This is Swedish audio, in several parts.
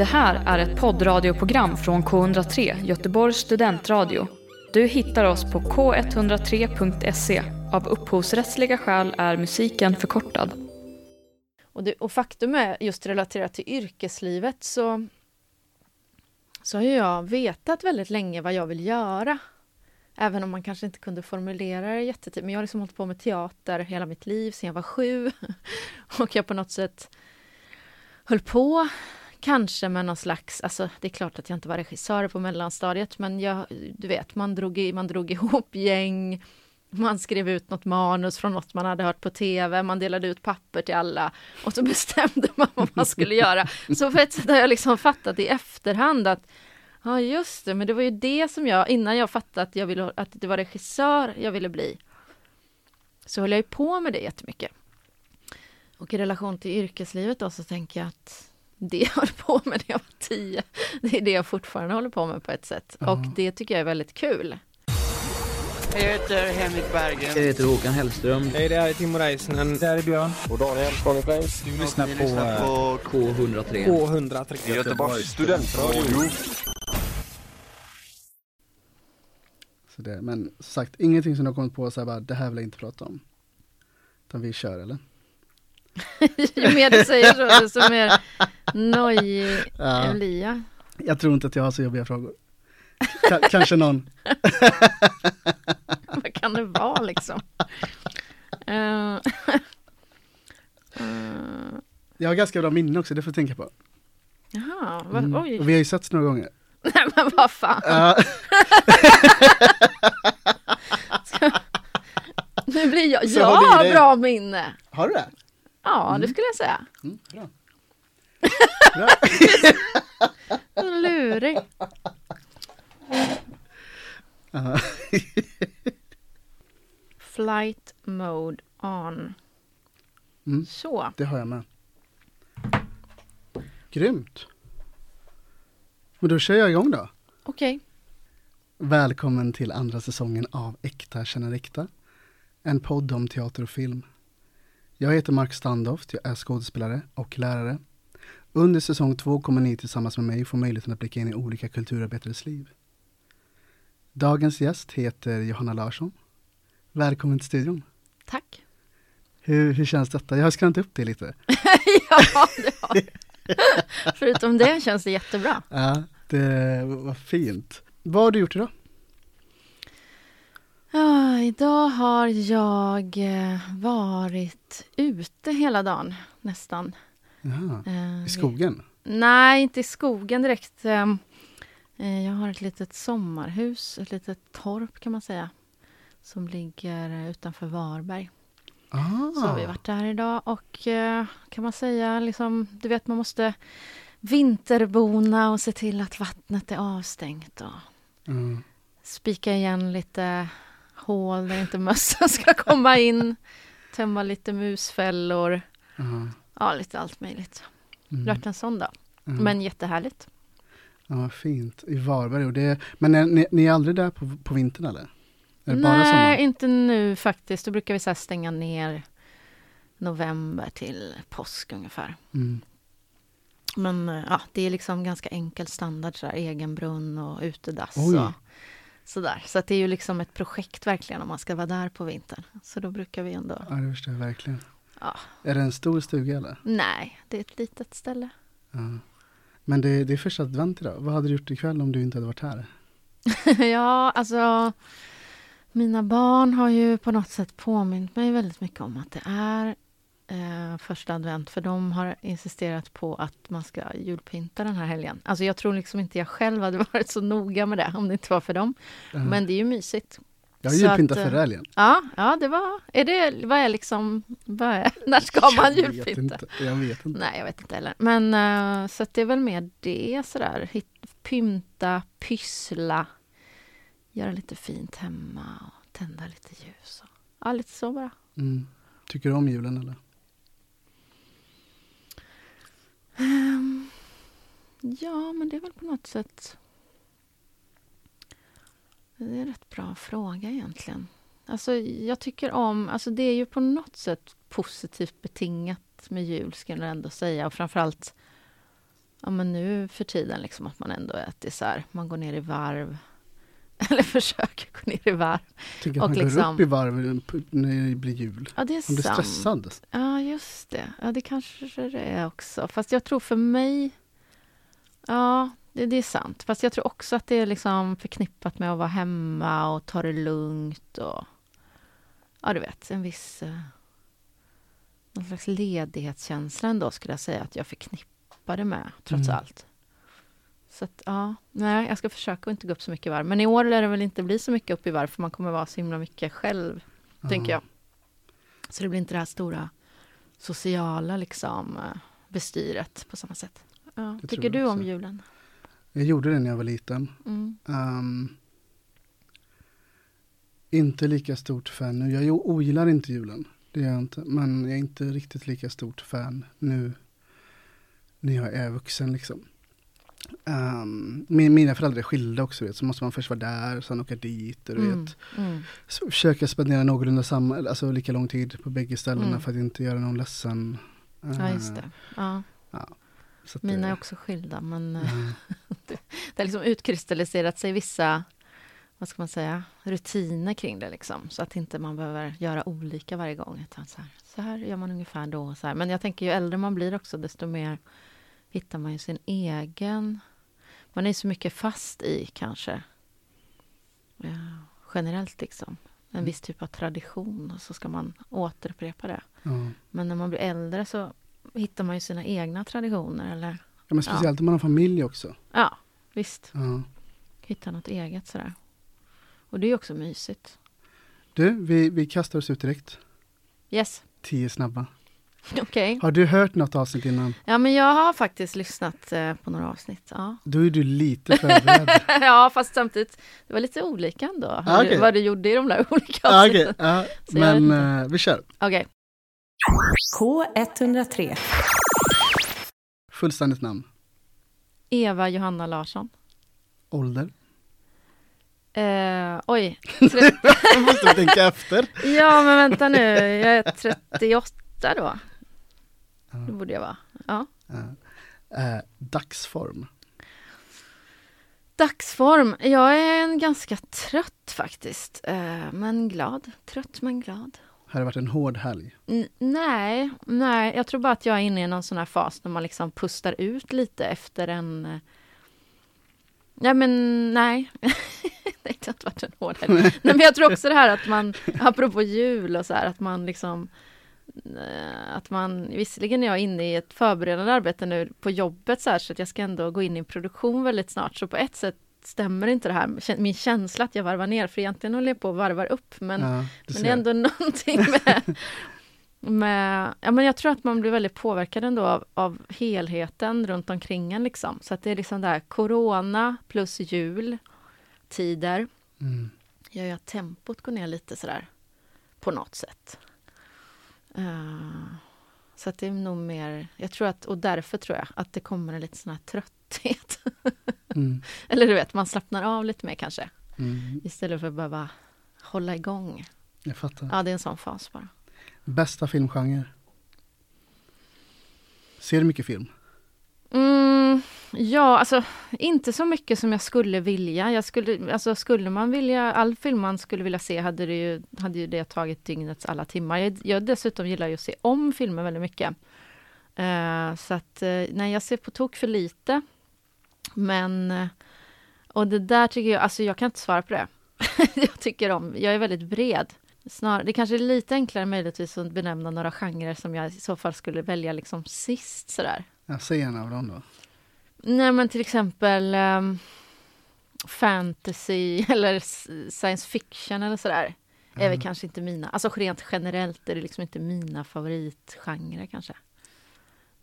Det här är ett poddradioprogram från K103, Göteborgs studentradio. Du hittar oss på k103.se. Av upphovsrättsliga skäl är musiken förkortad. Och, det, och faktum är, just relaterat till yrkeslivet, så, så har jag vetat väldigt länge vad jag vill göra. Även om man kanske inte kunde formulera det jättetidigt. Men jag har liksom hållit på med teater hela mitt liv, sedan jag var sju. och jag på något sätt höll på Kanske med någon slags, alltså det är klart att jag inte var regissör på mellanstadiet men jag, du vet, man drog, i, man drog ihop gäng, man skrev ut något manus från något man hade hört på tv, man delade ut papper till alla och så bestämde man vad man skulle göra. Så på ett sätt har jag liksom fattat i efterhand att ja just det, men det var ju det som jag, innan jag fattade att, jag ville, att det var regissör jag ville bli, så höll jag ju på med det jättemycket. Och i relation till yrkeslivet då så tänker jag att det jag höll på med när jag var tio, det är det jag fortfarande håller på med på ett sätt. Och det tycker jag är väldigt kul. Jag heter Henrik Berggren. Jag heter Håkan Hellström. Hej, det här är Timo Räisänen. Det här är Björn. Och Daniel, Ronny Place. Du lyssnar på, lyssnar på K103. K103. Göteborgs studentradio. Så det, men som sagt, ingenting som du har kommit på så här bara, det här vill jag inte prata om. Utan vi kör eller? Ju mer du säger så, desto mer nojig Ja. blir jag. Jag tror inte att jag har så jobbiga frågor. Ka- kanske någon. Vad kan det vara liksom? Eh, Jag har ganska bra minne också, det får du tänka på. Jaha, vad, Mm. oj. Och vi har ju setts några gånger. Nej men vad fan. Ja, Nu blir jag, Så jag har bra minne. har du det? Ja, det skulle jag säga. Mm, bra. Lurig. Ja. Flight mode on. Mm. Så. Det har jag med. Grymt. Men då kör jag igång då. Okej. Välkommen till andra säsongen av Äkta känner äkta. En podd om teater och film. Jag heter Mark Standoft, jag är skådespelare och lärare. Under säsong två kommer ni tillsammans med mig få möjligheten att blicka in i olika kulturarbetares liv. Dagens gäst heter Johanna Larsson. Välkommen till studion. Tack. Hur, hur känns detta? Jag har skrämt upp dig lite. ja, det har Förutom det känns det jättebra. Ja, det var fint. Vad har du gjort idag? Ja, idag har jag eh, varit ute hela dagen nästan. Jaha, Eh, I skogen? Nej, inte i skogen direkt. Eh, eh, Jag har ett litet sommarhus, ett litet torp kan man säga, som ligger utanför Varberg. Ah, Så har vi varit där idag och eh, kan man säga liksom, du vet man måste vinterbona och se till att vattnet är avstängt och mm. spika igen lite hål där inte mössen ska komma in, tömma lite musfällor, Aha, ja lite allt möjligt. mm, varit en sån dag, mm. men jättehärligt. Ja, fint. I Varberg. Och det, men är, ni, ni är aldrig där på, på vintern eller? Nej, inte nu faktiskt. Då brukar vi så stänga ner november till påsk ungefär. Mm. Men eh, ja, det är liksom ganska enkel standard, så här, egen brunn och utedass Oj. och sådär. Så att det är ju liksom ett projekt verkligen om man ska vara där på vintern. Så då brukar vi ändå... Ja, det förstår jag verkligen. Ja. Är det en stor stuga eller? Nej, det är ett litet ställe. Ja. Men det, det är första advent idag. Vad hade du gjort ikväll om du inte hade varit här? ja, alltså mina barn har ju på något sätt påmint mig väldigt mycket om att det är eh, första advent, för de har insisterat på att man ska julpynta den här helgen. Alltså jag tror liksom inte jag själv hade varit så noga med det om det inte var för dem. Ja. Men det är ju mysigt. jag har julpyntat att, eh, förra helgen. Ja, ja, det var... Är det, vad är liksom... Vad är, när ska man Jag vet julpynta? Jag vet inte. Nej, jag vet inte heller. Men eh, så att det är väl mer det sådär. Hit, pynta, pyssla, göra lite fint hemma och tända lite ljus. Och, ja, lite så bara. Mm. Tycker du om julen eller? Um, ja, men det är väl på något sätt... Det är en rätt bra fråga egentligen. Alltså, jag tycker om... Alltså, det är ju på något sätt positivt betingat med jul, skulle jag ändå säga. Och framförallt ja men nu för tiden liksom att man ändå äter så här, man går ner i varv. Eller försöker gå ner i varv. Tycker Och man går liksom- upp i varv när det blir jul. Ja det är Man blir sant. stressad. Ja just det, ja det kanske det är också. Fast jag tror för mig, ja det, det är sant. Fast jag tror också att det är liksom förknippat med att vara hemma och ta det lugnt och ja du vet en viss eh, någon slags ledighetskänsla ändå skulle jag säga att jag förknippar det med trots Mm. allt. Så att ja, nej jag ska försöka att inte gå upp så mycket i varv. Men i år lär det väl inte bli så mycket upp i varv för man kommer vara så himla mycket själv tänker jag. Så det blir inte det här stora sociala liksom bestyret på samma sätt. Ja. Tycker du om julen? Jag gjorde det när jag var liten. Mm. Ehm, inte lika stort fan nu. Jag ogillar inte julen. Det gör jag inte. Men jag är inte riktigt lika stort fan nu när jag är vuxen liksom. Ehm, min, mina föräldrar är skilda också, vet, så måste man först vara där, sen åka dit. Och, Mm. vet. Mm. Försöka spendera någorlunda samma, alltså lika lång tid på bägge ställena Mm. för att inte göra någon ledsen. Ja, just Ehm, det. Ja. så att Mina det- är också skilda, men eh, Mm. det har liksom utkristalliserat sig vissa, vad ska man säga, rutiner kring det liksom. Så att inte man behöver göra olika varje gång. Utan så, här, så här gör man ungefär då. och Så här. Men jag tänker ju äldre man blir också, desto mer hittar man ju sin egen... Man är så mycket fast i kanske. Ja, generellt liksom. En viss typ av tradition och så ska man återupprepa det. ja. Men när man blir äldre så hittar man ju sina egna traditioner eller ja, men speciellt om man har familj också. ja, visst. Ja. Hitta något eget sådär. Och det är ju också mysigt. Du, vi, vi kastar oss ut direkt. Yes, Tio snabba. okej. Har du hört något avsnitt innan? Ja, men jag har faktiskt lyssnat eh, på några avsnitt. Ja. Då är du lite förberedd. ja, fast samtidigt, det var lite olika ändå. Ah, du- okej. Vad du gjorde i de där olika ah, avsnitten. Så jag vet men eh, vi kör. Okej. K103. Fullständigt namn. Eva Johanna Larsson. Ålder. Eh, oj, Jag måste tänka efter. ja men vänta nu, jag är 38 då. Ja. Det borde jag vara. Ja. Eh, dagsform. Dagsform. Jag är en ganska trött faktiskt. Eh, men glad. Trött men glad. Har varit en hård helg. N- nej, nej, jag tror bara att jag är inne i någon sån här fas när man liksom pustar ut lite efter en... eh, Ja men nej, det har inte varit en hård helg. Nej, men jag tror också det här att man, apropå jul och så här, att man liksom att man, visserligen är jag inne i ett förberedande arbete nu på jobbet så här, så att jag ska ändå gå in i produktion väldigt snart, så på ett sätt stämmer inte det här, min känsla att jag varvar ner, för egentligen håller jag på och varvar upp, men ja, men det är ändå någonting med, med... Ja, men jag tror att man blir väldigt påverkad ändå av, av helheten runt omkring en. Liksom. Så att det är liksom där corona plus jul, tider, Mm. gör ju att tempot går ner lite sådär på något sätt. Eh, så att det är nog mer, jag tror att, och därför tror jag att det kommer en lite sån här trötthet. Mm. Eller du vet, man slappnar av lite mer kanske, Mm. istället för att behöva hålla igång. Jag fattar. Ja, det är en sån fas bara. Bästa filmgenre? Ser du mycket film? Mm, ja, alltså inte så mycket som jag skulle vilja. Jag skulle, alltså, skulle man vilja, all film man skulle vilja se hade, det ju, hade ju det tagit dygnets alla timmar. Jag, jag dessutom gillar ju att se om filmer väldigt mycket. Uh, så att, uh, nej, jag ser på tok för lite. Men, uh, och det där tycker jag, alltså jag kan inte svara på det. jag tycker om, jag är väldigt bred. Snar, det kanske är lite enklare möjligtvis att benämna några genrer som jag i så fall skulle välja liksom sist sådär. Säg en av dem då. Nej men till exempel ehm, fantasy eller science fiction eller sådär. Är väl Mm. kanske inte mina, alltså rent generellt är det liksom inte mina favoritgenrer kanske.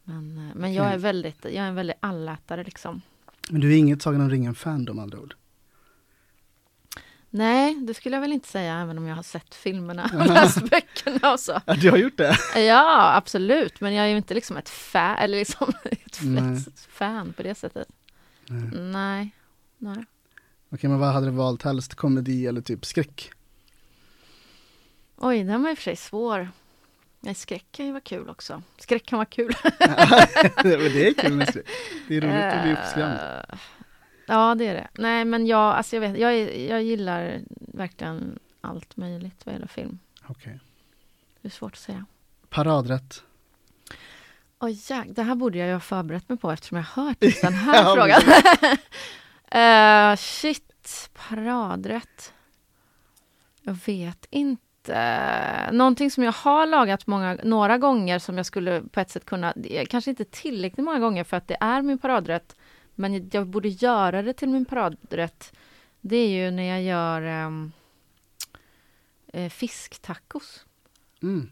Men, eh, men jag är väldigt, jag är en väldigt allätare liksom. Men du är inget Sagan om ringen-fan då med andra ord? Nej, det skulle jag väl inte säga även om jag har sett filmerna och läst böckerna och så. Ja, du har gjort det? Ja, absolut, men jag är ju inte liksom ett fan, eller liksom ett Nej. fan på det sättet. Nej. Nej, nej. Okej, men vad hade du valt helst? Komedi eller typ skräck? Oj, den var i och för sig svår. Nej, skräck kan ju vara kul också. Skräck kan vara kul. Det är kul med skräck. Det är roligt att bli uppskrämd. Ja, det är det. Nej, men jag, alltså jag, vet, jag, jag gillar verkligen allt möjligt vad gäller film. Okej. Det är svårt att säga. Paradrätt. Oj, jäk, det här borde jag ju ha förberett mig på eftersom jag har hört just den här Ja, frågan. Eh, shit, paradrätt. Jag vet inte. Någonting som jag har lagat många, några gånger som jag skulle på ett sätt kunna, kanske inte tillräckligt många gånger för att det är min paradrätt, men jag borde göra det till min paradrätt. Det är ju när jag gör eh, fisktacos. Mm.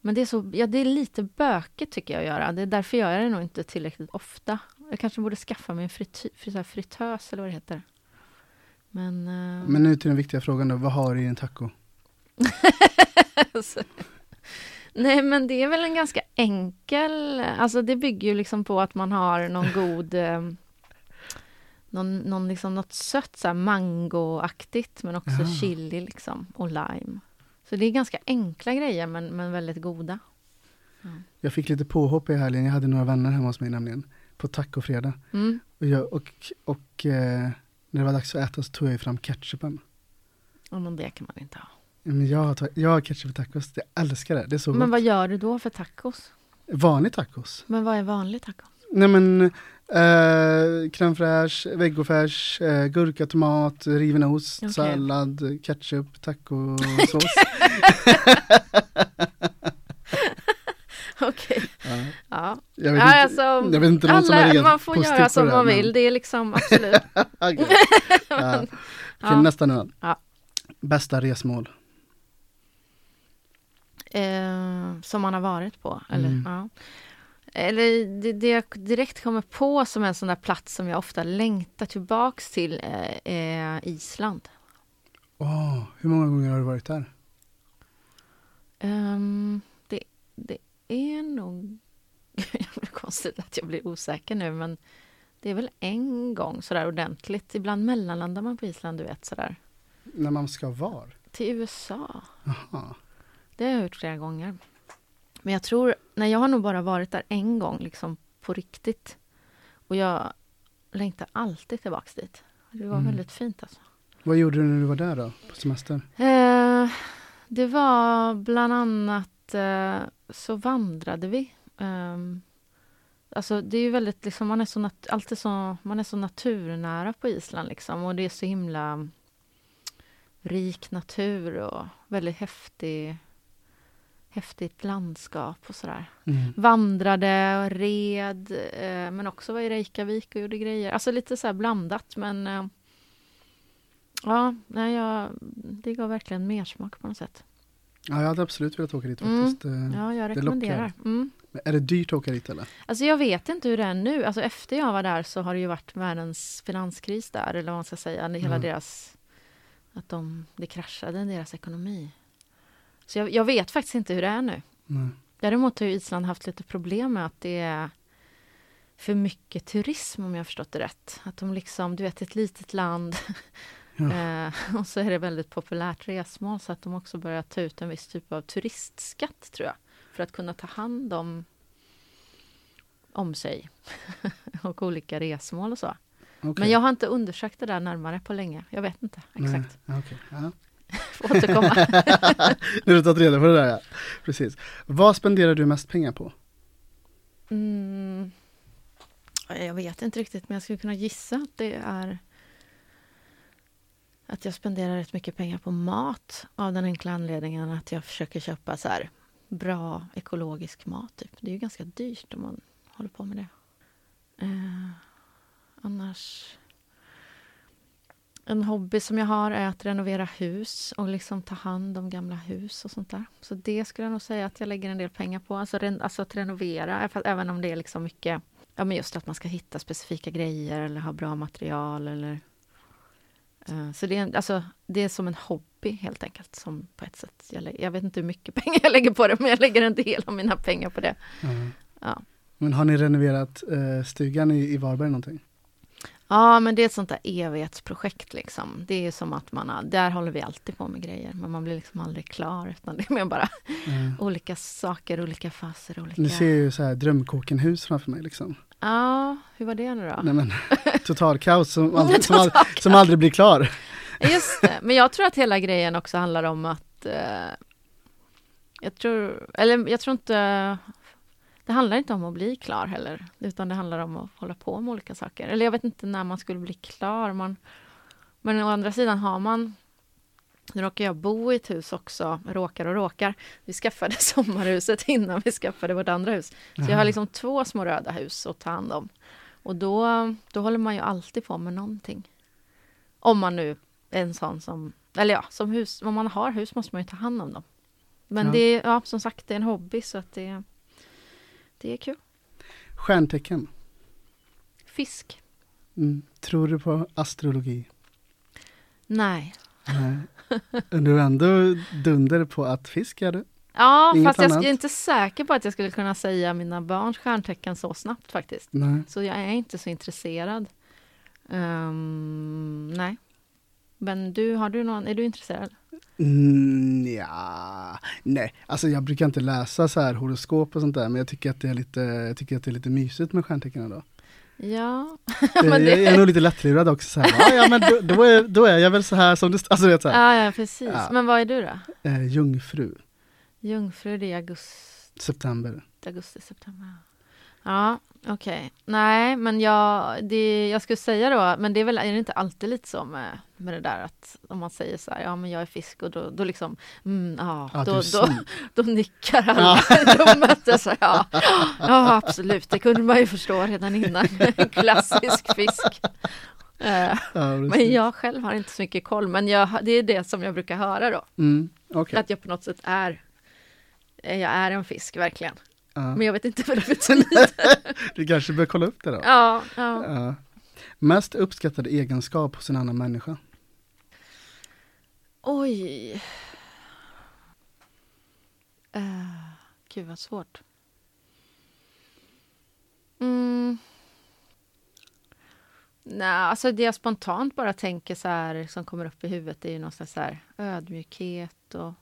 Men det är, så, ja, det är lite bökigt tycker jag att göra. Det är därför gör jag det nog inte tillräckligt ofta. Jag kanske borde skaffa mig en frity, fritös eller vad det heter. Men... eh, Men nu till den viktiga frågan då. Vad har du i en taco? nej men det är väl en ganska enkel... Alltså det bygger ju liksom på att man har någon god... Eh, någon, någon liksom något sött, så här mangoaktigt men också Ja. chili liksom och lime. Så det är ganska enkla grejer men, men väldigt goda. Jag fick lite påhopp i helgen. Jag hade några vänner hemma hos mig nämligen. På tacofredag. Mm. Och, jag, och, och eh, när det var dags att äta så tog jag fram ketchupen. Ja, men det kan man inte ha. Men jag, har jag har ketchup i tacos. Jag älskar det. Det är så Men gott. vad gör du då för tacos? Vanlig tacos. Men vad är vanlig taco? Nej men eh, crème fraîche, vegofärs, eh, gurka, tomat, riven ost, Okej. sallad, ketchup, tacosås. Okej. ja. Ja. Jag vet Ja, inte, alltså, jag vet inte någon som är Alla, rent man får göra som man men- vill. Det är liksom absolut. Okej. ja. Okej, Ja. nästa nu. Bästa resmål? Eh, som man har varit på. Eller, Mm. ja. eller det, det jag direkt kommer på som en sån där plats som jag ofta längtar tillbaks till eh, är Island. Åh, hur många gånger har du varit där? Ehm, det, det är nog... det blir konstigt att jag blir osäker nu, men det är väl en gång sådär ordentligt. Ibland mellanlandar man på Island, du vet sådär. När man ska var? Till USA. Aha. Det har jag gjort flera gånger. Men jag tror, nej jag har nog bara varit där en gång liksom på riktigt. Och jag längtar alltid tillbaks dit. Det var Mm. väldigt fint alltså. Vad gjorde du när du var där då, på semester? Eh, det var bland annat eh, så vandrade vi. Ehm, alltså det är ju väldigt liksom, man är så, nat- alltid så, man är så naturnära på Island liksom. Och det är så himla rik natur och väldigt häftig, häftigt landskap och sådär. Mm. Vandrade och red, eh, men också var i Reykjavik och gjorde grejer. Alltså lite så här blandat, men eh, ja, nej, jag, det gav verkligen mer smak på något sätt. Ja, jag hade absolut velat åka dit Mm. faktiskt. Eh, Ja, jag det rekommenderar. lockar. Mm. Är det dyrt att åka dit eller? Alltså jag vet inte hur det är nu. Alltså efter jag var där så har det ju varit världens finanskris där, eller vad man ska säga. Det- Hela Mm. deras... Att de, det kraschade, deras ekonomi. Så jag, jag vet faktiskt inte hur det är nu. Nej. Däremot har ju Island haft lite problem med att det är för mycket turism om jag förstått det rätt. Att de liksom, du vet ett litet land Ja. eh, och så är det väldigt populärt resmål så att de också börjar ta ut en viss typ av turistskatt tror jag. För att kunna ta hand om, om sig och olika resmål och så. Okej. Men jag har inte undersökt det där närmare på länge. Jag vet inte exakt. Nej. Okej. Ja. Återkomma. Nu har du tagit reda på det där ja. Precis. Vad spenderar du mest pengar på? Mm. Ja, Jag vet inte riktigt, men jag skulle kunna gissa att det är att jag spenderar rätt mycket pengar på mat av den enkla anledningen att jag försöker köpa så här bra ekologisk mat. Typ. Det är ju ganska dyrt om man håller på med det. Eh, annars... En hobby som jag har är att renovera hus och liksom ta hand om gamla hus och sånt där. Så det skulle jag nog säga att jag lägger en del pengar på. Alltså, ren, alltså att renovera, även- om det är liksom mycket... Ja, men just att man ska hitta specifika grejer eller ha bra material eller... eh, så det är, alltså, det är som en hobby helt enkelt. Som på ett sätt, jag, jag vet inte hur mycket pengar jag lägger på det, men jag lägger en del av mina pengar på det. Ja. Ja. Men har ni renoverat eh, stugan i, i Varberg någonting? Ja, men det är ett sånt där evighetsprojekt liksom. Det är som att man där håller vi alltid på med grejer, men man blir liksom aldrig klar, utan det är mer bara Mm. olika saker, olika faser, olika... Nu ser jag ju så här drömkåkenhus framför mig liksom. Ja, hur var det nu då? Nej men, total kaos som, aldrig, som, aldrig, som aldrig blir klar. Just det, men jag tror att hela grejen också handlar om att eh, jag tror, eller jag tror inte det handlar inte om att bli klar heller, utan det handlar om att hålla på med olika saker. Eller jag vet inte när man skulle bli klar. Man, men å andra sidan har man nu råkar jag bo i ett hus också, råkar och råkar. Vi skaffade sommarhuset innan vi skaffade vårt andra hus. Så jag har liksom två små röda hus att ta hand om. Och då, då håller man ju alltid på med någonting. Om man nu är en sån som, eller ja, som hus, om man har hus måste man ju ta hand om dem. Men Ja. det är, ja som sagt, det är en hobby så att det, det är kul. Stjärntecken. Fisk? Mm. Tror du på astrologi? Nej. Nej. Du är ändå dunder på att fisk är det. Ja, Inget fast jag annat? är inte säker på att jag skulle kunna säga mina barns stjärntecken så snabbt faktiskt. Nej. Så jag är inte så intresserad. Ehm, nej. Men du, har du någon, är du intresserad? Mm, ja. Nej, alltså jag brukar inte läsa så här horoskop och sånt där, men jag tycker att det är lite, jag tycker att det är lite mysigt med stjärntecken ändå. Ja. Men det- jag är nog lite lättlurad också. Så här, ja, ja, men då, då, är, då är jag väl så här som du, alltså du vet så här, Ja, ja, precis. Ja. Men vad är du då? eh, jungfru, Jungfru, det är augusti, september. augusti september. Ja, okej. Nej, men jag, det, jag skulle säga då, men det är väl är det inte alltid lite så med, med det där att om man säger så här, ja men jag är fisk och då, då liksom, mm, ja, Ja, då, då, som- då nickar alla i rummet. och Så, ja, ja, absolut, det kunde man ju förstå redan innan. Klassisk fisk. Eh, Ja, men jag själv har inte så mycket koll, men jag, det är det som jag brukar höra då. Mm, okej. Att jag på något sätt är, eh, jag är en fisk verkligen. Ja. Men jag vet inte vad det betyder. Du kanske bör kolla upp det då. ja, ja. Ja. Mest uppskattade egenskap hos en annan människa? Oj. Uh, gud vad svårt. Mm. Nej, alltså det jag spontant bara tänker så här som kommer upp i huvudet är ju någon slags så här ödmjukhet och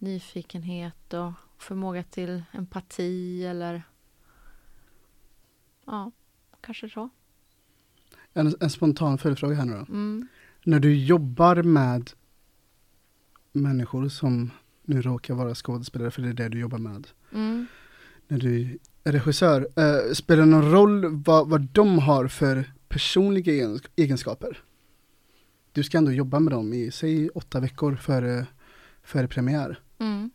nyfikenhet och förmåga till empati eller ja, kanske så. En, en spontan följdfråga här nu då. Mm. När du jobbar med människor som nu råkar vara skådespelare, för det är det du jobbar med. Mm. När du är regissör, eh, spelar det någon roll vad, vad de har för personliga egen- egenskaper? Du ska ändå jobba med dem i, säg åtta veckor före, före premiär. Mm.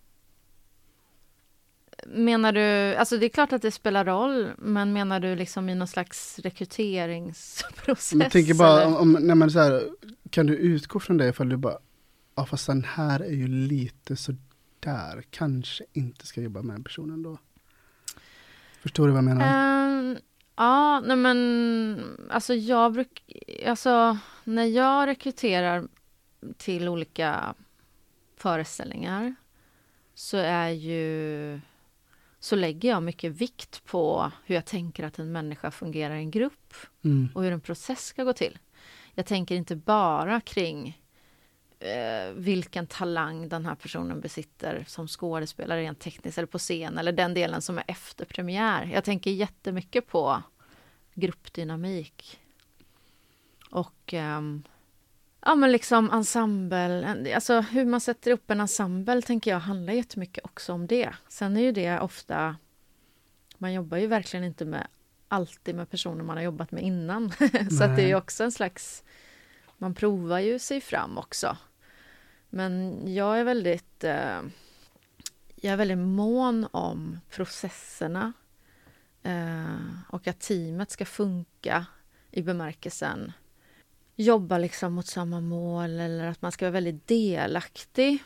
Menar du, alltså det är klart att det spelar roll, men menar du liksom i någon slags rekryteringsprocess? Men jag tänker bara, om, om, när man så här, kan du utgå från det ifall du bara, ja fast den här är ju lite så där, kanske inte ska jobba med den personen då. Förstår du vad jag menar? Ehm, ja, nej men alltså jag bruk, alltså när jag rekryterar till olika föreställningar så är ju så lägger jag mycket vikt på hur jag tänker att en människa fungerar i en grupp Mm. och hur en process ska gå till. Jag tänker inte bara kring eh, vilken talang den här personen besitter som skådespelare rent tekniskt eller på scen eller den delen som är efter premiär. Jag tänker jättemycket på gruppdynamik. Och ehm, ja men liksom ensemble, alltså hur man sätter upp en ensemble tänker jag handlar jättemycket också om det. Sen är ju det ofta, man jobbar ju verkligen inte med alltid med personer man har jobbat med innan. Så att det är ju också en slags, man provar ju sig fram också. Men jag är väldigt, eh, jag är väldigt mån om processerna eh, och att teamet ska funka i bemärkelsen jobba liksom mot samma mål eller att man ska vara väldigt delaktig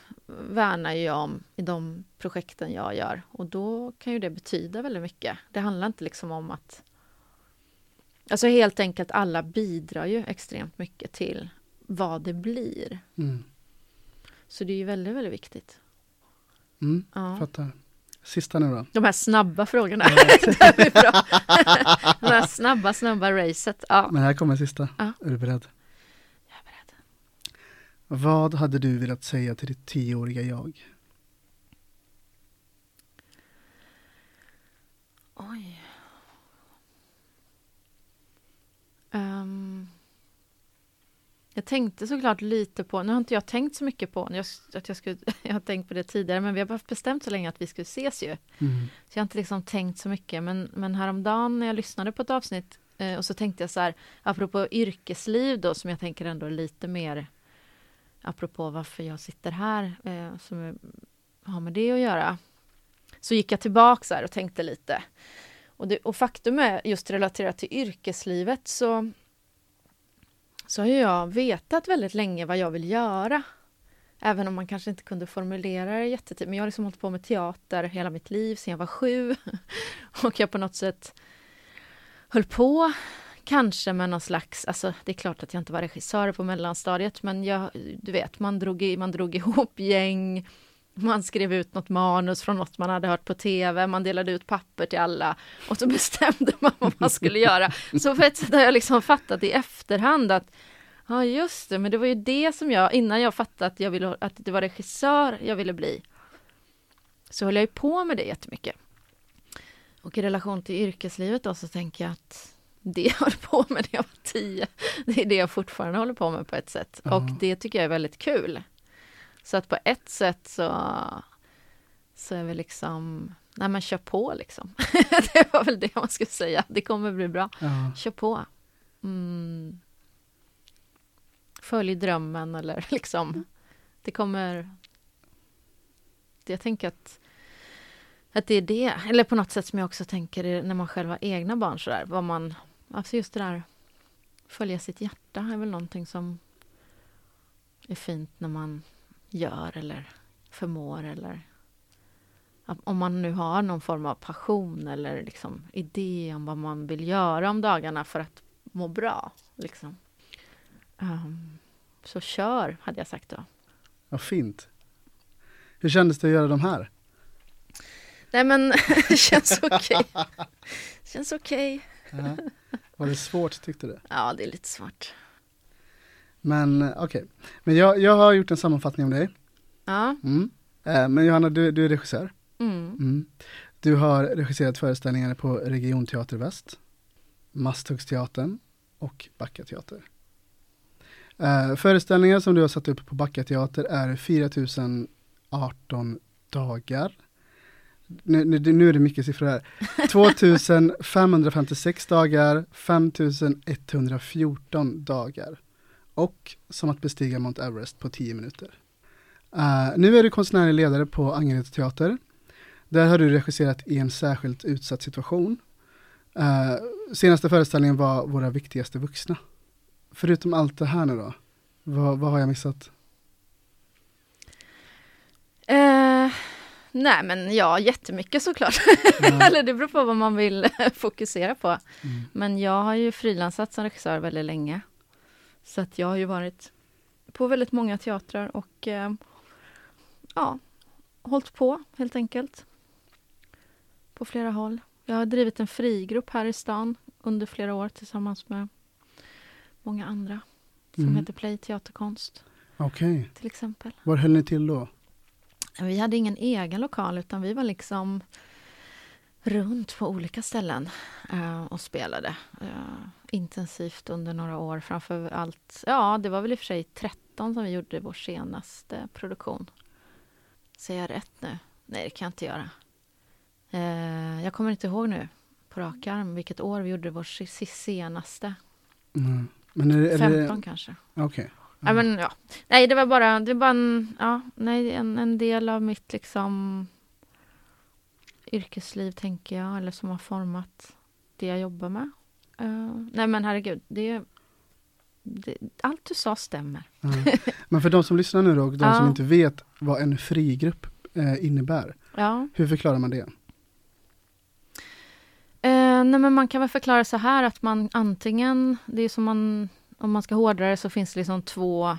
värnar jag om i de projekten jag gör och då kan ju det betyda väldigt mycket. Det handlar inte liksom om att Alltså helt enkelt alla bidrar ju extremt mycket till vad det blir. Mm. Så det är ju väldigt, väldigt viktigt. Mm. Ja. Fattar. Sista nu då. De här snabba frågorna. bra. Det här snabba, snabba racet. Ja, Men här kommer sista. Ja. Är du beredd? Vad hade du velat säga till ditt tioåriga jag? Oj. Ehm, jag tänkte såklart lite på, nu har inte jag tänkt så mycket på jag, att jag, skulle, jag har tänkt på det tidigare, men vi har bara bestämt så länge att vi skulle ses ju. Mm. Så jag har inte liksom tänkt så mycket, men, men häromdagen när jag lyssnade på ett avsnitt eh, och så tänkte jag så här, apropå yrkesliv då, som jag tänker ändå är lite mer apropå varför jag sitter här, eh, som har med det att göra. Så gick jag tillbaka här och tänkte lite. Och, det, och faktum är, just relaterat till yrkeslivet, så, så har jag vetat väldigt länge vad jag vill göra. Även om man kanske inte kunde formulera det jättetydligt. Men jag har liksom hållit på med teater hela mitt liv, sedan jag var sju. Och jag på något sätt höll på, kanske med någon slags... Alltså, det är klart att jag inte var regissör på mellanstadiet, men jag, du vet, man drog, i, man drog ihop gäng. Man skrev ut något manus från något man hade hört på tv, man delade ut papper till alla och så bestämde man vad man skulle göra. Så på ett sätt har jag liksom fattat i efterhand att Ja just det, men det var ju det som jag, innan jag fattade att, jag ville, att det var regissör jag ville bli, så höll jag ju på med det jättemycket. Och i relation till yrkeslivet då så tänker jag att det jag höll på med när jag var tio, det är det jag fortfarande håller på med på ett sätt. Ja. Och det tycker jag är väldigt kul. Så att på ett sätt så, så är vi liksom, nej men kör på liksom. det var väl det man skulle säga, det kommer bli bra. Ja. Kör på. Mm. Följ drömmen eller liksom, det kommer... Jag tänker att, att det är det, eller på något sätt som jag också tänker är när man själv har egna barn sådär, vad man, alltså just det där, följa sitt hjärta är väl någonting som är fint när man gör eller förmår eller om man nu har någon form av passion eller liksom idé om vad man vill göra om dagarna för att må bra. Liksom. Ehm, så kör, hade jag sagt då. Vad fint. Hur kändes det att göra de här? Nej men, det känns okej. känns okej. Ja. Var det svårt tyckte du? Ja, det är lite svårt. Men eh, okej, men jag, jag har gjort en sammanfattning om dig. Ja. Mm. Eh, Men Johanna, du, du är regissör. Mm. Mm. Du har regisserat föreställningar på Regionteater Väst, Masthugsteatern och Backa teater. Eh, föreställningar som du har satt upp på Backa teater är 4018 dagar. Nu, nu, nu är det mycket siffror här. 2556 dagar, 5114 dagar. Och som att bestiga Mount Everest på 10 minuter. Eh, nu är du konstnärlig ledare på Angered teater. Där har du regisserat i en särskilt utsatt situation. Eh, senaste föreställningen var Våra viktigaste vuxna. Förutom allt det här nu då, vad, vad har jag missat? Eh, nej men ja, jättemycket såklart. Ja. Eller det beror på vad man vill fokusera på. Mm. Men jag har ju frilansat som regissör väldigt länge. Så att jag har ju varit på väldigt många teatrar och eh, ja, hållit på helt enkelt. På flera håll. Jag har drivit en frigrupp här i stan under flera år tillsammans med många andra. Som Mm. heter Play Teaterkonst Okej, till exempel. var höll ni till då? Vi hade ingen egen lokal utan vi var liksom runt på olika ställen eh, och spelade eh, intensivt under några år. Framför allt, ja det var väl i och för sig 13 som vi gjorde vår senaste produktion. Säger jag rätt nu? Nej det kan jag inte göra. Eh, jag kommer inte ihåg nu på rak arm vilket år vi gjorde vår se- se- senaste. Mm. Men är, det- är 15 det, kanske. okej. Ja, men, ja. Nej, det var bara, det var en, ja, nej, en, en del av mitt liksom yrkesliv, tänker jag, eller som har format det jag jobbar med. Eh, nej, men herregud, det, det, allt du sa stämmer. Ja. Men för de som lyssnar nu då, och de som Ja. inte vet vad en frigrupp eh, innebär, Ja. hur förklarar man det? Eh, nej, men man kan väl förklara så här att man antingen, det är som man, om man ska hårdra det så finns det liksom två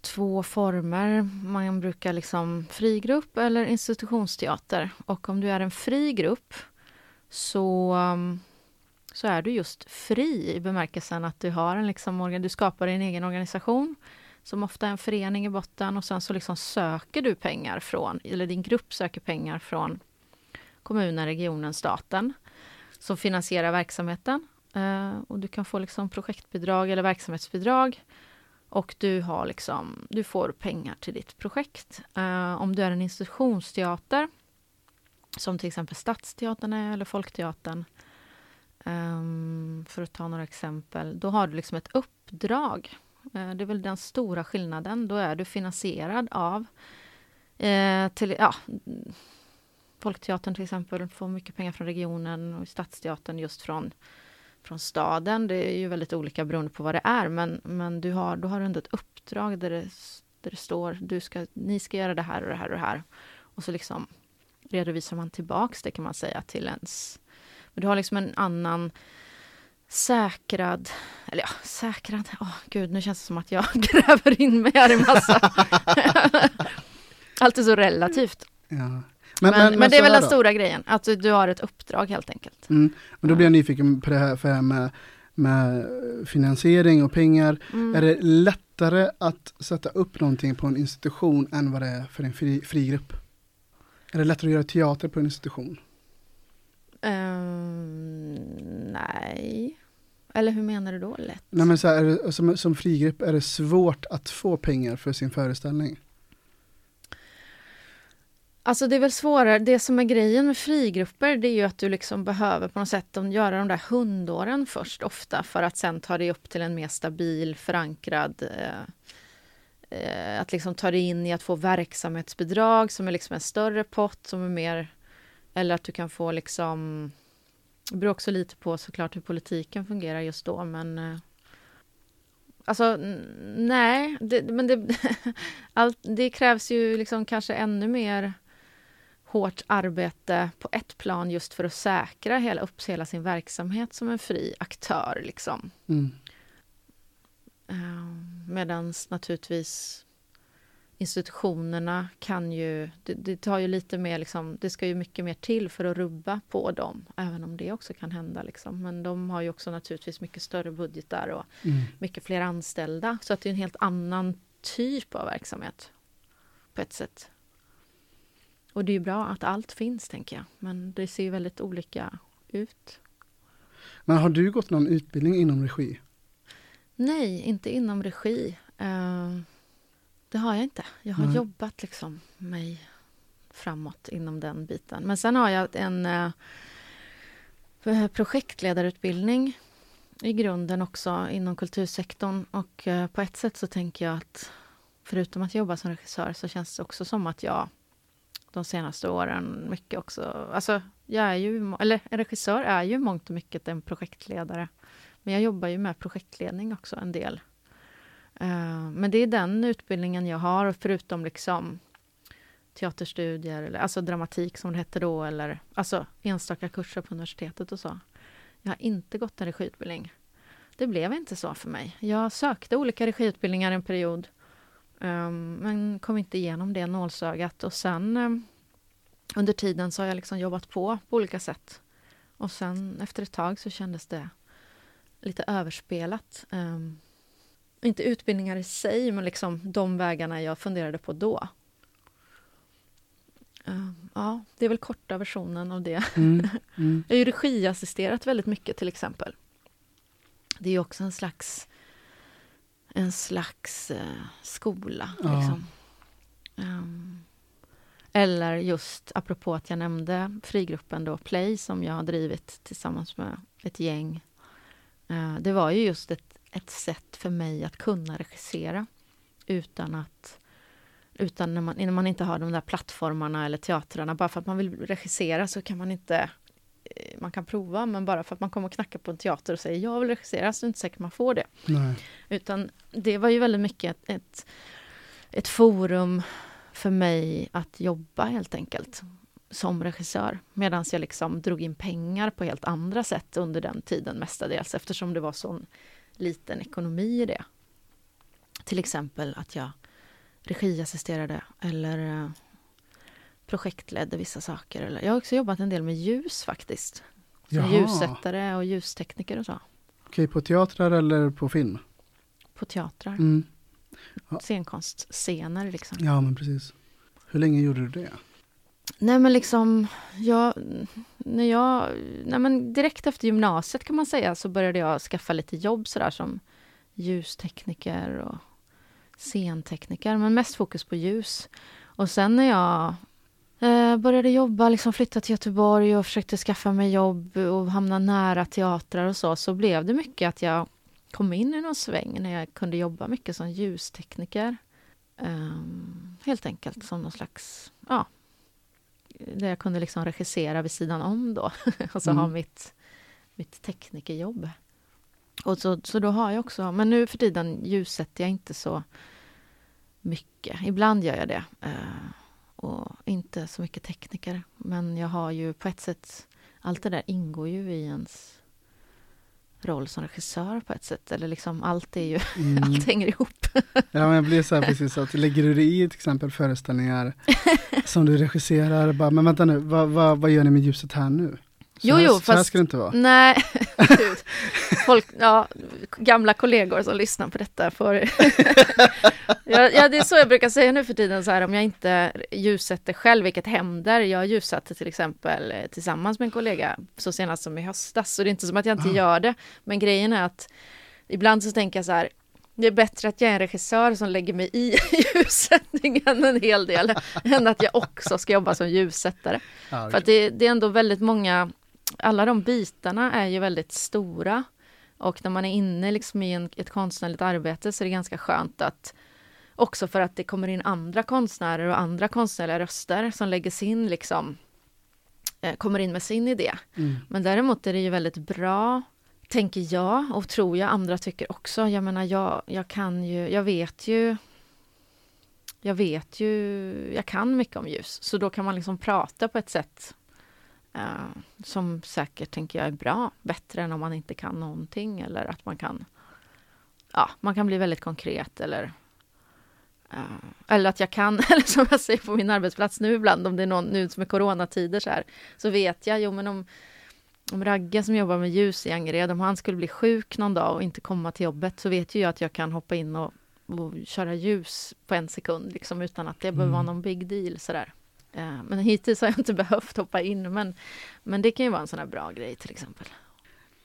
två former. Man brukar liksom fri grupp eller institutionsteater. Och om du är en fri grupp så, um, så är du just fri i bemärkelsen att du har en liksom, du skapar din egen organisation som ofta är en förening i botten och sen så liksom söker du pengar från, eller din grupp söker pengar från kommunen, regionen, staten som finansierar verksamheten. Eh, och du kan få liksom projektbidrag eller verksamhetsbidrag och du, har liksom, du får pengar till ditt projekt. Eh, om du är en institutionsteater, som till exempel Stadsteatern är, eller Folkteatern, eh, för att ta några exempel, då har du liksom ett uppdrag. Eh, det är väl den stora skillnaden. Då är du finansierad av eh, till, ja, Folkteatern till exempel får mycket pengar från regionen och Stadsteatern just från, från staden. Det är ju väldigt olika beroende på vad det är, men, men du har, då har du ändå ett uppdrag där det, där det står du ska, ni ska göra det här och det här och det här. Och så liksom redovisar man tillbaks det kan man säga till ens... Men du har liksom en annan säkrad, eller ja, säkrad, åh oh, gud, nu känns det som att jag gräver in mig här i massa... Allt är så relativt. Ja. Men, men, men, det är väl den stora grejen, att du, du, har ett uppdrag helt enkelt. Mm. Och då blir jag nyfiken på det här, för det här med, med finansiering och pengar. Mm. Är det lättare att sätta upp någonting på en institution än vad det är för en fri, frigrupp? Är det lättare att göra teater på en institution? Um, nej. Eller hur menar du då lätt? Nej men så här, det, som, som frigrupp är det svårt att få pengar för sin föreställning? Alltså det är väl svårare, det som är grejen med frigrupper det är ju att du liksom behöver på något sätt göra de där hundåren först ofta för att sen ta dig upp till en mer stabil förankrad eh, eh, att liksom ta dig in i att få verksamhetsbidrag som är liksom en större pott som är mer eller att du kan få liksom det beror också lite på såklart hur politiken fungerar just då men eh, Alltså nej, det, men det, allt, det krävs ju liksom kanske ännu mer hårt arbete på ett plan just för att säkra hela, upp hela sin verksamhet som en fri aktör. Liksom. Mm. Uh, Medan naturligtvis institutionerna kan ju... Det, det, tar ju lite mer, liksom, det ska ju mycket mer till för att rubba på dem, även om det också kan hända. Liksom. Men de har ju också naturligtvis mycket större budgetar och mm. mycket fler anställda. Så att det är en helt annan typ av verksamhet på ett sätt. Och det är bra att allt finns, tänker jag. Men det ser ju väldigt olika ut. Men har du gått någon utbildning inom regi? Nej, inte inom regi. Uh, det har jag inte. Jag har Nej. jobbat liksom mig framåt inom den biten. Men sen har jag en uh, projektledarutbildning i grunden också inom kultursektorn. Och uh, på ett sätt så tänker jag att förutom att jobba som regissör så känns det också som att jag de senaste åren mycket också. Alltså, jag är ju, eller en regissör är ju mångt och mycket en projektledare. Men jag jobbar ju med projektledning också en del. Uh, men det är den utbildningen jag har, förutom liksom teaterstudier, eller alltså dramatik som det hette då, eller alltså enstaka kurser på universitetet och så. Jag har inte gått en regiutbildning. Det blev inte så för mig. Jag sökte olika regiutbildningar en period Um, men kom inte igenom det nålsögat och sen um, under tiden så har jag liksom jobbat på på olika sätt. Och sen efter ett tag så kändes det lite överspelat. Um, inte utbildningar i sig, men liksom de vägarna jag funderade på då. ja, det är väl korta versionen av det. Mm, mm. jag har ju regiassisterat väldigt mycket till exempel. Det är också en slags en slags eh, skola. Ja. Liksom. Um, eller just apropå att jag nämnde frigruppen då, Play, som jag har drivit tillsammans med ett gäng. Uh, det var ju just ett, ett sätt för mig att kunna regissera utan att utan när man, när man inte har de där plattformarna eller teatrarna. Bara för att man vill regissera så kan man inte man kan prova, men bara för att man kommer och knackar på en teater och säger jag vill regissera, så är det inte säkert man får det. Nej. Utan det var ju väldigt mycket ett, ett, ett forum för mig att jobba helt enkelt som regissör. Medan jag liksom drog in pengar på helt andra sätt under den tiden mestadels eftersom det var sån liten ekonomi i det. Till exempel att jag regiassisterade eller eh, projektledde vissa saker. Eller, jag har också jobbat en del med ljus faktiskt. Som ljussättare och ljustekniker och så. Okej, på teatrar eller på film? På teatrar. Mm. Scenkonstscener liksom. Ja, men precis. Hur länge gjorde du det? Nej men liksom, jag, när jag, nej men direkt efter gymnasiet kan man säga så började jag skaffa lite jobb sådär som ljustekniker och scentekniker, men mest fokus på ljus. Och sen när jag eh, började jobba, liksom flytta till Göteborg och försökte skaffa mig jobb och hamna nära teatrar och så, så blev det mycket att jag kom in i någon sväng när jag kunde jobba mycket som ljustekniker. Ehm, helt enkelt som någon slags, ja, där jag kunde liksom regissera vid sidan om då. och så Mm. ha mitt, mitt teknikerjobb. Och så, så då har jag också, men nu för tiden ljussätter jag inte så mycket. Ibland gör jag det. eh, och inte så mycket tekniker. Men jag har ju på ett sätt, allt det där ingår ju i ens roll som regissör på ett sätt. Eller liksom allt är ju, Mm. allt hänger ihop. Ja, men jag blir så här precis att lägger du dig i till exempel föreställningar som du regisserar, bara, men vänta nu, vad, vad, vad gör ni med ljuset här nu? Så Jo, jo, så här fast- ska det inte vara. Nej, gud. Folk, ja, gamla kollegor som lyssnar på detta får... ja, ja, det är så jag brukar säga nu för tiden, så här, om jag inte ljussätter själv, vilket händer. Jag ljussatte till exempel eh, tillsammans med en kollega så senast som i höstas, så det är inte som att jag inte Ah. gör det. Men grejen är att ibland så tänker jag så här, det är bättre att jag är en regissör som lägger mig i ljussättningen en hel del, än att jag också ska jobba som ljussättare. För att det, det är ändå väldigt många, alla de bitarna är ju väldigt stora. Och när man är inne liksom i en, ett konstnärligt arbete så är det ganska skönt att också för att det kommer in andra konstnärer och andra konstnärliga röster som lägger sin liksom eh, kommer in med sin idé. Mm. Men däremot är det ju väldigt bra, tänker jag och tror jag andra tycker också. Jag menar, jag, jag kan ju, jag vet ju jag vet ju, jag kan mycket om ljus, så då kan man liksom prata på ett sätt eh, som säkert, tänker jag, är bra, bättre än om man inte kan någonting eller att man kan, ja, man kan bli väldigt konkret eller eh, eller att jag kan, eller som jag säger på min arbetsplats nu ibland, om det är någon nu som är coronatider så här, så vet jag, jo men om, om Ragge som jobbar med ljus i Angered, om han skulle bli sjuk någon dag och inte komma till jobbet, så vet ju jag att jag kan hoppa in och, och köra ljus på en sekund, liksom, utan att det behöver vara Mm. någon big deal sådär. Eh, Men hittills har jag inte behövt hoppa in, men, men det kan ju vara en sån här bra grej till exempel.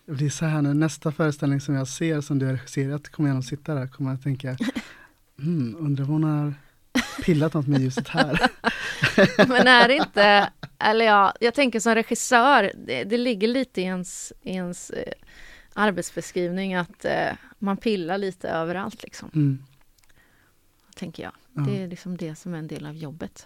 Det blir så här nu, nästa föreställning som jag ser som du har regisserat, kommer jag nog sitta där kommer jag tänka, hmm, undrar om hon har pillat något med ljuset här. Men är det inte, eller ja, jag tänker som regissör, det, det ligger lite i ens, i ens eh, arbetsbeskrivning att eh, man pillar lite överallt liksom, Mm. tänker jag. Ja. Det är liksom det som är en del av jobbet.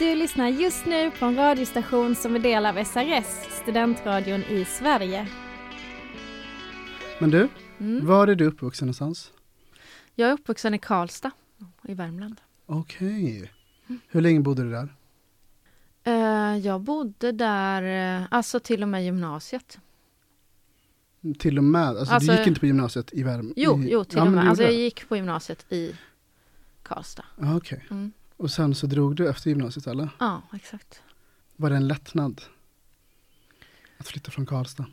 Du lyssnar just nu på en radiostation som är del av SRS, studentradion i Sverige. Men du, Mm. var är du uppvuxen någonstans? Jag är uppvuxen i Karlstad i Värmland. Okej. Hur länge bodde du där? Eh, jag bodde där, eh, alltså till och med gymnasiet. Till och med, alltså, Alltså- du gick inte på gymnasiet i Värmland? Jo, jo till ja, och med. Alltså jag gick på gymnasiet i Karlstad. Ja, Okej. Mm. Och sen så drog du efter gymnasiet eller? Ja, exakt. Var det en lättnad? Att flytta från Karlstad?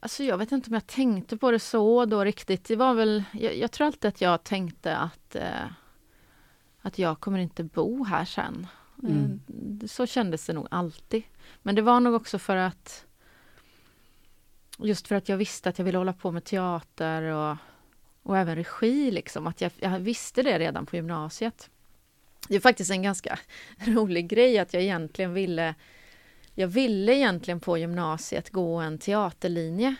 Alltså jag vet inte om jag tänkte på det så då riktigt. Det var väl, jag, jag tror alltid att jag tänkte att, eh, att jag kommer inte bo här sen. Mm. Eh, så kändes det nog alltid. Men det var nog också för att just för att jag visste att jag ville hålla på med teater och, och även regi liksom. Att jag, jag visste det redan på gymnasiet. Det är faktiskt en ganska rolig grej att jag egentligen ville jag ville egentligen på gymnasiet gå en teaterlinje.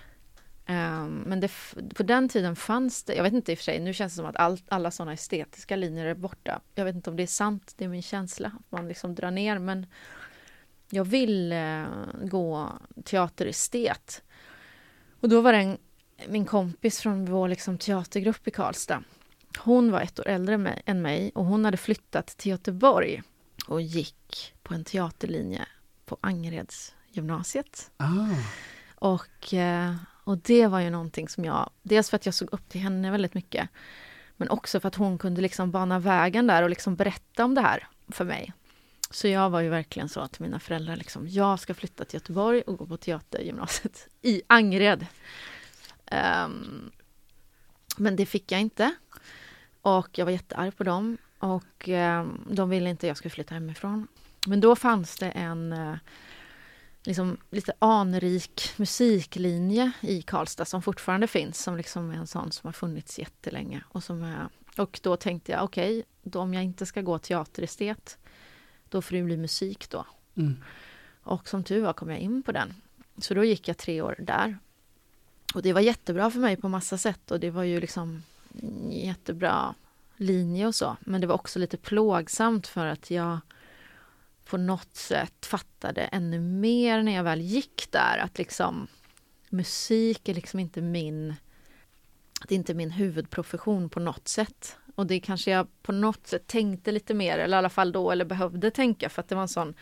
Ehm, men det, på den tiden fanns det, jag vet inte i och för sig, nu känns det som att all, alla sådana estetiska linjer är borta. Jag vet inte om det är sant, det är min känsla, att man liksom drar ner, men jag ville gå teaterestet. Och då var det en, min kompis från vår liksom teatergrupp i Karlstad. Hon var ett år äldre än mig- och hon hade flyttat till Göteborg och gick på en teaterlinje på Angereds gymnasiet. Ah, Och eh, Och det var ju någonting som jag, dels för att jag såg upp till henne väldigt mycket, men också för att hon kunde liksom bana vägen där och liksom berätta om det här för mig. Så jag var ju verkligen så till mina föräldrar, liksom, jag ska flytta till Göteborg och gå på teatergymnasiet i Angered. Um, men det fick jag inte. Och jag var jättearg på dem. Och um, de ville inte att jag skulle flytta hemifrån. Men då fanns det en uh, liksom lite anrik musiklinje i Karlstad som fortfarande finns, som liksom är en sån som har funnits jättelänge. Och, som är, och då tänkte jag, okej, okay, om jag inte ska gå teaterestet, då får det bli musik då. Mm. Och som tur var kom jag in på den. Så då gick jag tre år där. Och det var jättebra för mig på massa sätt och det var ju liksom jättebra linje och så. Men det var också lite plågsamt för att jag på något sätt fattade ännu mer när jag väl gick där att liksom musik är liksom inte min det är inte min huvudprofession på något sätt. Och det kanske jag på något sätt tänkte lite mer, eller i alla fall då, eller behövde tänka för att det var en sån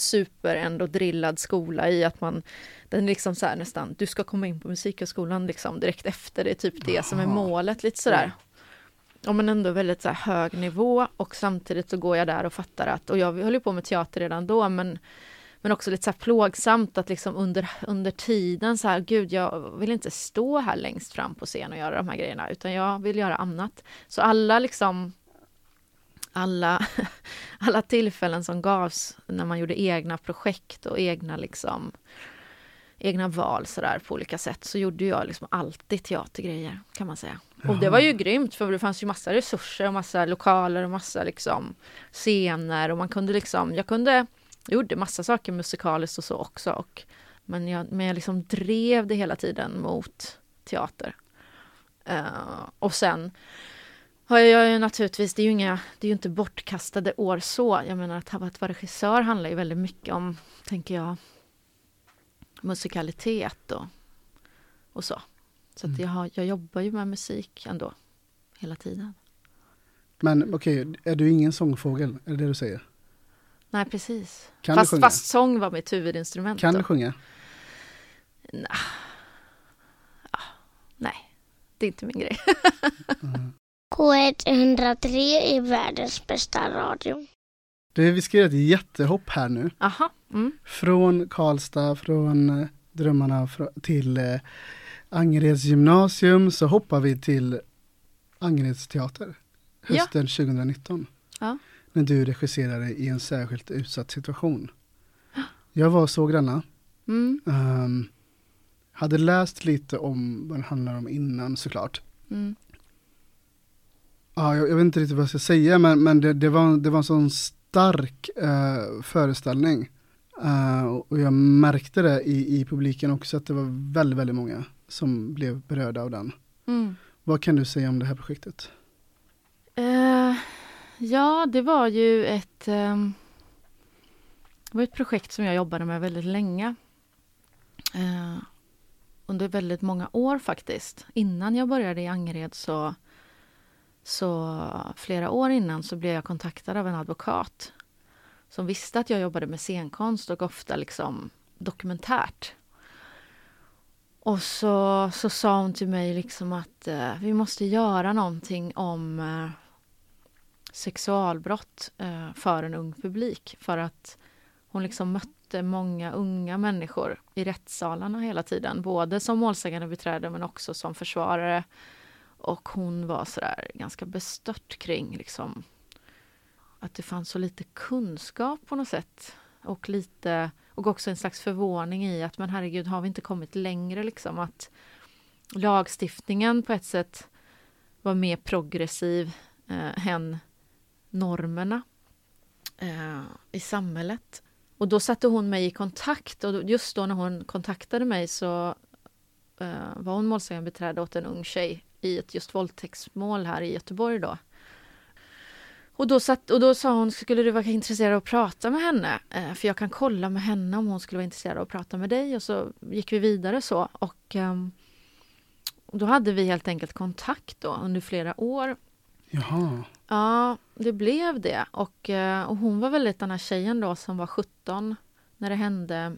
super ändå drillad skola i att man, den är liksom så här nästan, du ska komma in på musikhögskolan liksom direkt efter, det är typ det som är målet lite sådär. Ja men ändå väldigt så hög nivå och samtidigt så går jag där och fattar att, och jag höll ju på med teater redan då men men också lite så plågsamt att liksom under, under tiden så här, gud jag vill inte stå här längst fram på scen och göra de här grejerna utan jag vill göra annat. Så alla liksom alla, alla tillfällen som gavs när man gjorde egna projekt och egna liksom egna val sådär på olika sätt så gjorde jag liksom alltid teatergrejer kan man säga. Och det var ju grymt för det fanns ju massa resurser och massa lokaler och massa liksom scener och man kunde liksom, jag kunde, jag gjorde massa saker musikaliskt och så också och men jag, men jag liksom drev det hela tiden mot teater. Uh, och sen har jag ju naturligtvis, det är ju inga, det är ju inte bortkastade år så. Jag menar att, att vara regissör handlar ju väldigt mycket om, tänker jag, musikalitet och, och så. Så Mm. jag, har, jag jobbar ju med musik ändå, hela tiden. Men okej, är du ingen sångfågel? Är det det du säger? Nej, precis. Kan du fast, sjunga? fast sång var mitt huvudinstrument. Kan då. du sjunga? Nah. Ah, nej, det är inte min grej. Mm. K103 är världens bästa radio. Du, vi ska göra ett jättehopp här nu. Aha. Mm. Från Karlstad, från eh, Drömmarna fr- till eh, Angereds gymnasium så hoppar vi till Angereds teater Ja. hösten 2019. Ja. När du regisserade i en särskilt utsatt situation. Jag var och såg denna. Mm. Ehm, hade läst lite om vad den handlar om innan såklart. Mm. Ja, jag, jag vet inte riktigt vad jag ska säga men, men det, det, var, det var en sån stark eh, föreställning. Eh, och jag märkte det i, i publiken också att det var väldigt, väldigt många som blev berörda av den. Mm. Vad kan du säga om det här projektet? Eh, ja, det var ju ett, ehm, det var ett projekt som jag jobbade med väldigt länge. Eh, under väldigt många år faktiskt. Innan jag började i Angered så, så flera år innan så blev jag kontaktad av en advokat som visste att jag jobbade med scenkonst och ofta liksom dokumentärt. Och så, så sa hon till mig liksom att eh, vi måste göra någonting om eh, sexualbrott eh, för en ung publik. För att hon liksom mötte många unga människor i rättssalarna hela tiden. Både som målsägande beträde men också som försvarare. Och hon var sådär ganska bestört kring liksom att det fanns så lite kunskap på något sätt. Och lite och också en slags förvåning i att men herregud har vi inte kommit längre liksom att lagstiftningen på ett sätt var mer progressiv eh, än normerna eh, i samhället. Och då satte hon mig i kontakt och just då när hon kontaktade mig så eh, var hon målsägandebiträde åt en ung tjej i ett just våldtäktsmål här i Göteborg då. Och då, satt, och då sa hon, skulle du vara intresserad av att prata med henne? Eh, för jag kan kolla med henne om hon skulle vara intresserad av att prata med dig. Och så gick vi vidare så. Och ehm, då hade vi helt enkelt kontakt då under flera år. Jaha, Ja, det blev det. Och, eh, och hon var väldigt den här tjejen då som var 17 när det hände.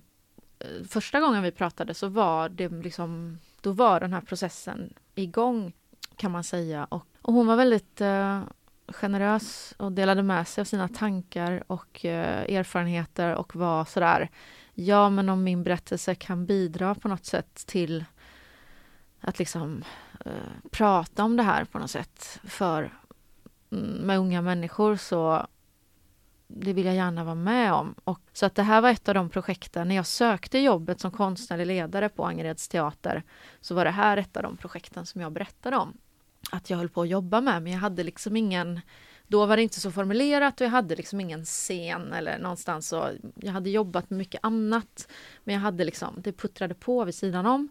eh, första gången vi pratade så var det liksom, då var den här processen igång kan man säga. Och, och hon var väldigt eh, generös och delade med sig av sina tankar och eh, erfarenheter och var sådär, ja men om min berättelse kan bidra på något sätt till att liksom eh, prata om det här på något sätt för mm, med unga människor så det vill jag gärna vara med om. Och, så att det här var ett av de projekten, när jag sökte jobbet som konstnärlig ledare på Angereds teater, så var det här ett av de projekten som jag berättade om. Att jag höll på att jobba med, men jag hade liksom ingen då var det inte så formulerat och jag hade liksom ingen scen eller någonstans så jag hade jobbat med mycket annat. Men jag hade liksom, det puttrade på vid sidan om.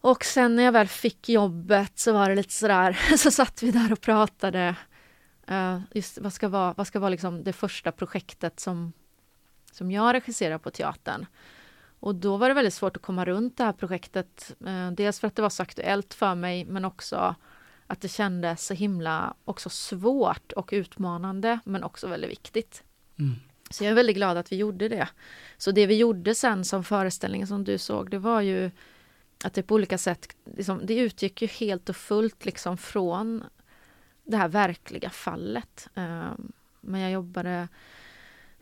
Och sen när jag väl fick jobbet så var det lite sådär, så satt vi där och pratade. Uh, just vad ska vara, vad ska vara liksom det första projektet som, som jag regisserar på teatern. Och då var det väldigt svårt att komma runt det här projektet. Uh, dels för att det var så aktuellt för mig men också att det kändes så himla också svårt och utmanande men också väldigt viktigt. Mm. Så jag är väldigt glad att vi gjorde det. Så det vi gjorde sen som föreställningen som du såg, det var ju att det på olika sätt, liksom, det utgick ju helt och fullt liksom från det här verkliga fallet. Ehm, men jag jobbade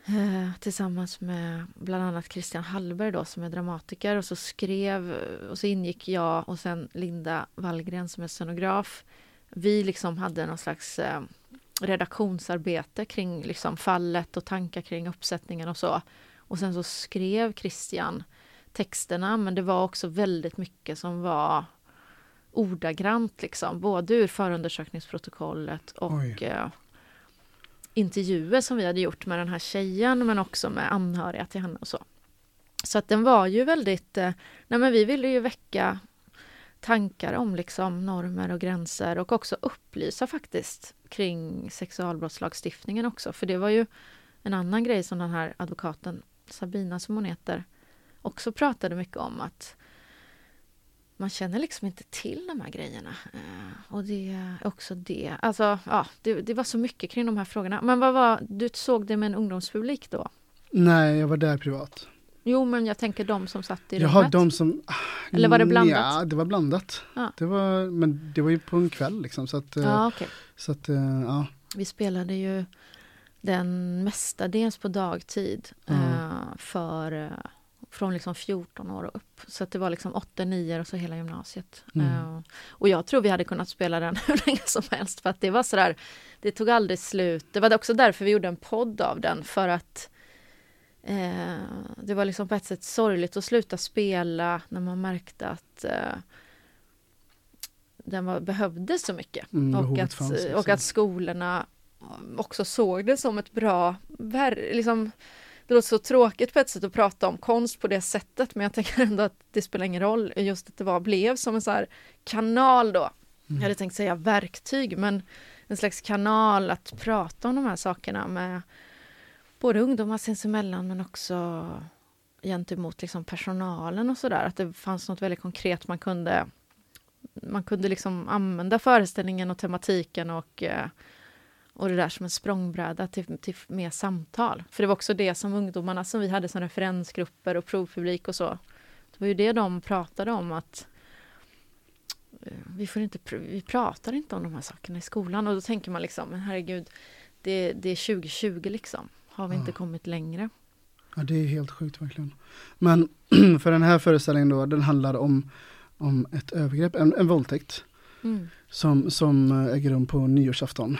eh, tillsammans med bland annat Christian Hallberg då som är dramatiker och så skrev och så ingick jag och sen Linda Wallgren som är scenograf. Vi liksom hade någon slags eh, redaktionsarbete kring liksom fallet och tankar kring uppsättningen och så. Och sen så skrev Christian texterna men det var också väldigt mycket som var ordagrant liksom, både ur förundersökningsprotokollet och eh, intervjuer som vi hade gjort med den här tjejen men också med anhöriga till henne och så. Så att den var ju väldigt, eh, nej men vi ville ju väcka tankar om liksom normer och gränser och också upplysa faktiskt kring sexualbrottslagstiftningen också, för det var ju en annan grej som den här advokaten Sabina som hon heter också pratade mycket om att man känner liksom inte till de här grejerna. Eh, och det är också det. Alltså, ja, det, det, var så mycket kring de här frågorna. Men vad var, du såg det med en ungdomspublik då? Nej, jag var där privat. Jo, men jag tänker de som satt i rummet. Jaha, de som... Eller var det blandat? Ja, det var blandat. Ja. Det var, men det var ju på en kväll liksom, så att... Ja, okay. Så att, eh, ja. Vi spelade ju den mestadels på dagtid mm. för från liksom 14 år och upp. Så det var liksom 8, 9 och så hela gymnasiet. Mm. Uh, och jag tror vi hade kunnat spela den hur länge som helst för att det var sådär, det tog aldrig slut. Det var också därför vi gjorde en podd av den för att uh, det var liksom på ett sätt sorgligt att sluta spela när man märkte att uh, den var, behövdes så mycket. Mm, och, att, och att skolorna också såg det som ett bra, liksom, det låter så tråkigt på ett sätt att prata om konst på det sättet men jag tänker ändå att det spelar ingen roll just att det var, blev som en så här kanal då. Mm. Jag hade tänkt säga verktyg men en slags kanal att prata om de här sakerna med både ungdomar sinsemellan men också gentemot liksom personalen och sådär. Att det fanns något väldigt konkret man kunde man kunde liksom använda föreställningen och tematiken och eh, och det där som en språngbräda till, till mer samtal. För det var också det som ungdomarna som vi hade som referensgrupper och provpublik och så. Det var ju det de pratade om att eh, vi, får inte, vi pratar inte om de här sakerna i skolan och då tänker man liksom, men herregud, det, det är 2020 liksom. Har vi ja. inte kommit längre? Ja, det är helt sjukt verkligen. Men för den här föreställningen då, den handlar om, om ett övergrepp, en, en våldtäkt. Mm. Som, som äger rum på nyårsafton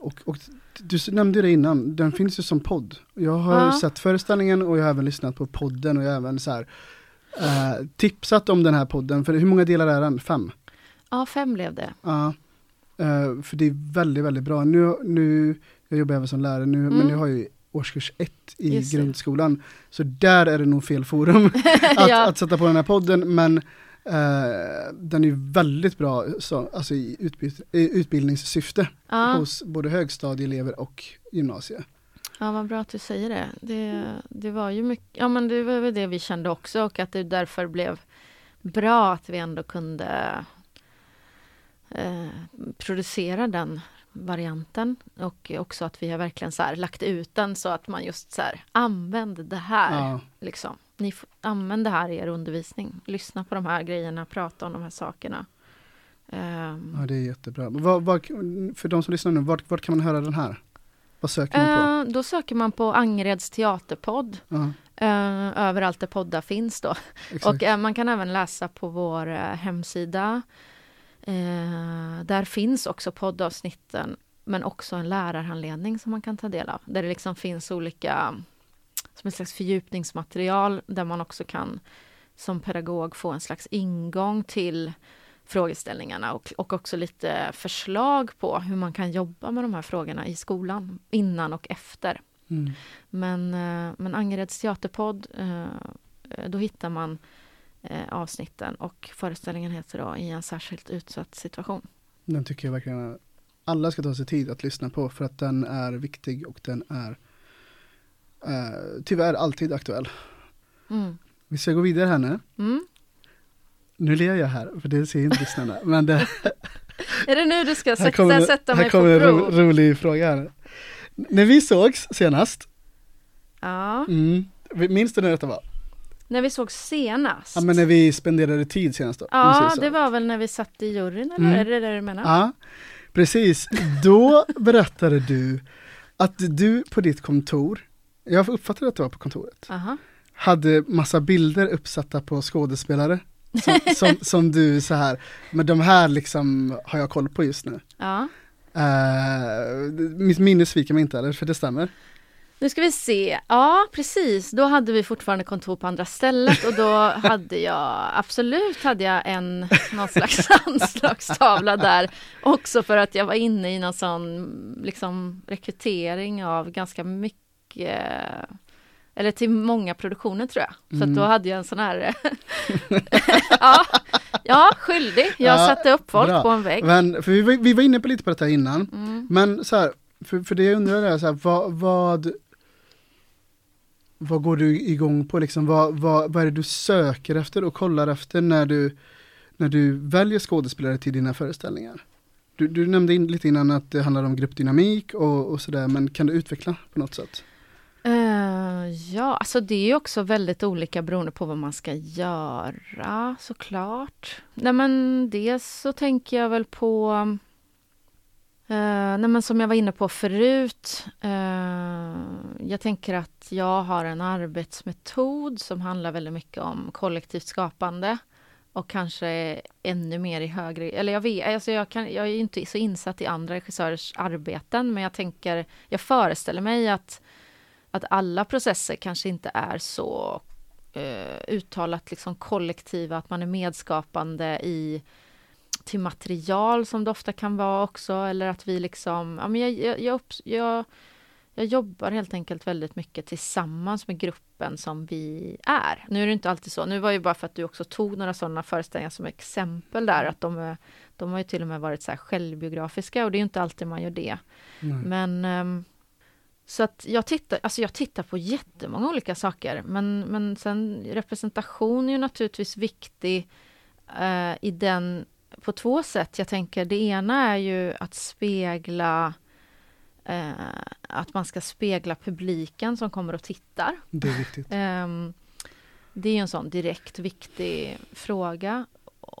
och, och, du nämnde det innan, den finns ju som podd. Jag har ja. sett föreställningen och jag har även lyssnat på podden och jag har även så här, eh, tipsat om den här podden. För hur många delar är den? Fem? Ja, fem blev det. Ja, eh, för det är väldigt, väldigt bra. Nu, nu jag jobbar även som lärare nu, mm. men nu har jag årskurs ett i Just grundskolan. Så där är det nog fel forum att, ja. att sätta på den här podden. Men Uh, den är väldigt bra så, alltså i, i utbildningssyfte ja. hos både högstadieelever och gymnasie. Ja, vad bra att du säger det. Det, det var ju mycket, ja men det var det vi kände också och att det därför blev bra att vi ändå kunde eh, producera den varianten och också att vi har verkligen så här lagt ut den så att man just så här använd det här. Ja. Liksom. Ni får, använd det här i er undervisning. Lyssna på de här grejerna, prata om de här sakerna. Ehm, ja, det är jättebra. Vad, vad, för de som lyssnar nu, vart, vart kan man höra den här? Vad söker man på? eh, då söker man på Angereds teaterpodd. Ja, eh, överallt där poddar finns då. exakt. Och eh, man kan även läsa på vår hemsida. Där finns också poddavsnitten men också en lärarhandledning som man kan ta del av. Där det liksom finns olika, som ett slags fördjupningsmaterial där man också kan som pedagog få en slags ingång till frågeställningarna och, och också lite förslag på hur man kan jobba med de här frågorna i skolan innan och efter. Mm. Men, eh, men Angereds teaterpodd, eh, då hittar man eh, avsnitten och föreställningen heter då I en särskilt utsatt situation. Den tycker jag verkligen alla ska ta sig tid att lyssna på för att den är viktig och den är eh, tyvärr alltid aktuell. Mm. Vi ska gå vidare här nu. Mm. Nu ler jag här, för det ser inte lyssnarna. Men det, Är det nu du ska här sätta, kommer, sätta här mig på kommer en ro, prov? rolig fråga här. När vi sågs senast, Ja, mm, minns du när detta var? när vi såg senast. Ja men när vi spenderade tid senast då. Ja, det var väl när vi satt i juryn, eller Mm. är det det du menar? Ja, precis. Då berättade du att du på ditt kontor, jag uppfattade att det var på kontoret, Aha. hade massa bilder uppsatta på skådespelare. Som, som, som du så här, men de här liksom har jag koll på just nu. Ja. Uh, mitt minne sviker mig inte eller? För det stämmer. Nu ska vi se. Ja, precis. Då hade vi fortfarande kontor på andra stället och då hade jag absolut hade jag en någon slags anslagstavla där. Också för att jag var inne i någon sån liksom rekrytering av ganska mycket eller till många produktioner tror jag. Så Mm. då hade jag en sån här ja, ja, skyldig. Jag Ja, satte upp folk bra. på en vägg. Men, för vi, var- vi var inne på lite på detta innan. Mm. Men så här, för, för det jag undrar är så här, vad, vad, vad går du igång på liksom? Vad, vad, vad är det du söker efter och kollar efter när du, när du väljer skådespelare till dina föreställningar? Du, du nämnde in, lite innan att det handlar om gruppdynamik och, och sådär, men kan du utveckla på något sätt? Eh, ja, alltså det är ju också väldigt olika beroende på vad man ska göra såklart. Nej men dels så tänker jag väl på eh, nej men som jag var inne på förut. eh, jag tänker att jag har en arbetsmetod som handlar väldigt mycket om kollektivt skapande. Och kanske ännu mer i högre... Eller jag vet, alltså jag, kan, jag är ju inte så insatt i andra regissörers arbeten men jag tänker, jag föreställer mig att att alla processer kanske inte är så eh, uttalat liksom kollektiva, att man är medskapande i till material som det ofta kan vara också, eller att vi liksom, ja men jag, jag, jag, jag, jag jobbar helt enkelt väldigt mycket tillsammans med gruppen som vi är. Nu är det inte alltid så, nu var det ju bara för att du också tog några sådana föreställningar som exempel där, att de, är, de har ju till och med varit så här självbiografiska och det är inte alltid man gör det. Nej. Men ehm, så att jag tittar, alltså jag tittar på jättemånga olika saker men, men sen representation är ju naturligtvis viktig eh, i den på två sätt. Jag tänker det ena är ju att spegla eh, att man ska spegla publiken som kommer och tittar. Det är viktigt. Ehm, det är ju en sån direkt viktig fråga.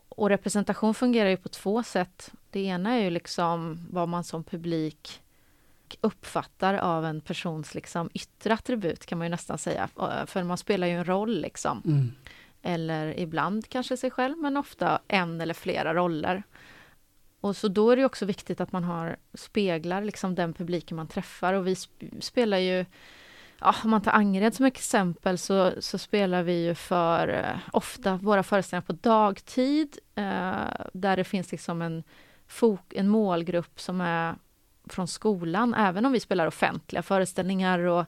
Och representation fungerar ju på två sätt. Det ena är ju liksom vad man som publik uppfattar av en persons liksom yttre attribut kan man ju nästan säga. För man spelar ju en roll liksom. Mm. Eller ibland kanske sig själv men ofta en eller flera roller. Och så då är det också viktigt att man har speglar liksom den publiken man träffar och vi sp- spelar ju Ja, om man tar Angered som exempel så, så spelar vi ju för eh, ofta våra föreställningar på dagtid eh, där det finns liksom en, en målgrupp som är från skolan, även om vi spelar offentliga föreställningar och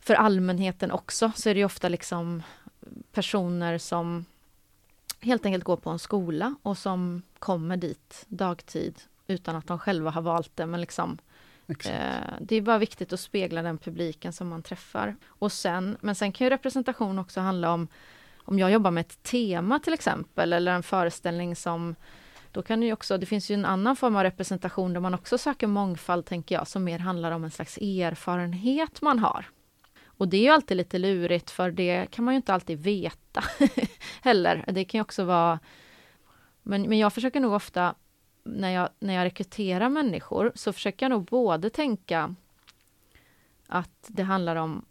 för allmänheten också, så är det ofta liksom personer som helt enkelt går på en skola och som kommer dit dagtid utan att de själva har valt det, men liksom. Eh, det är bara viktigt att spegla den publiken som man träffar. Och sen, men sen kan ju representation också handla om om jag jobbar med ett tema till exempel eller en föreställning som då kan det ju också, det finns ju en annan form av representation där man också söker mångfald, tänker jag, som mer handlar om en slags erfarenhet man har. Och det är ju alltid lite lurigt, för det kan man ju inte alltid veta heller. Det kan ju också vara... Men, men jag försöker nog ofta, när jag, när jag rekryterar människor, så försöker jag nog både tänka att det handlar om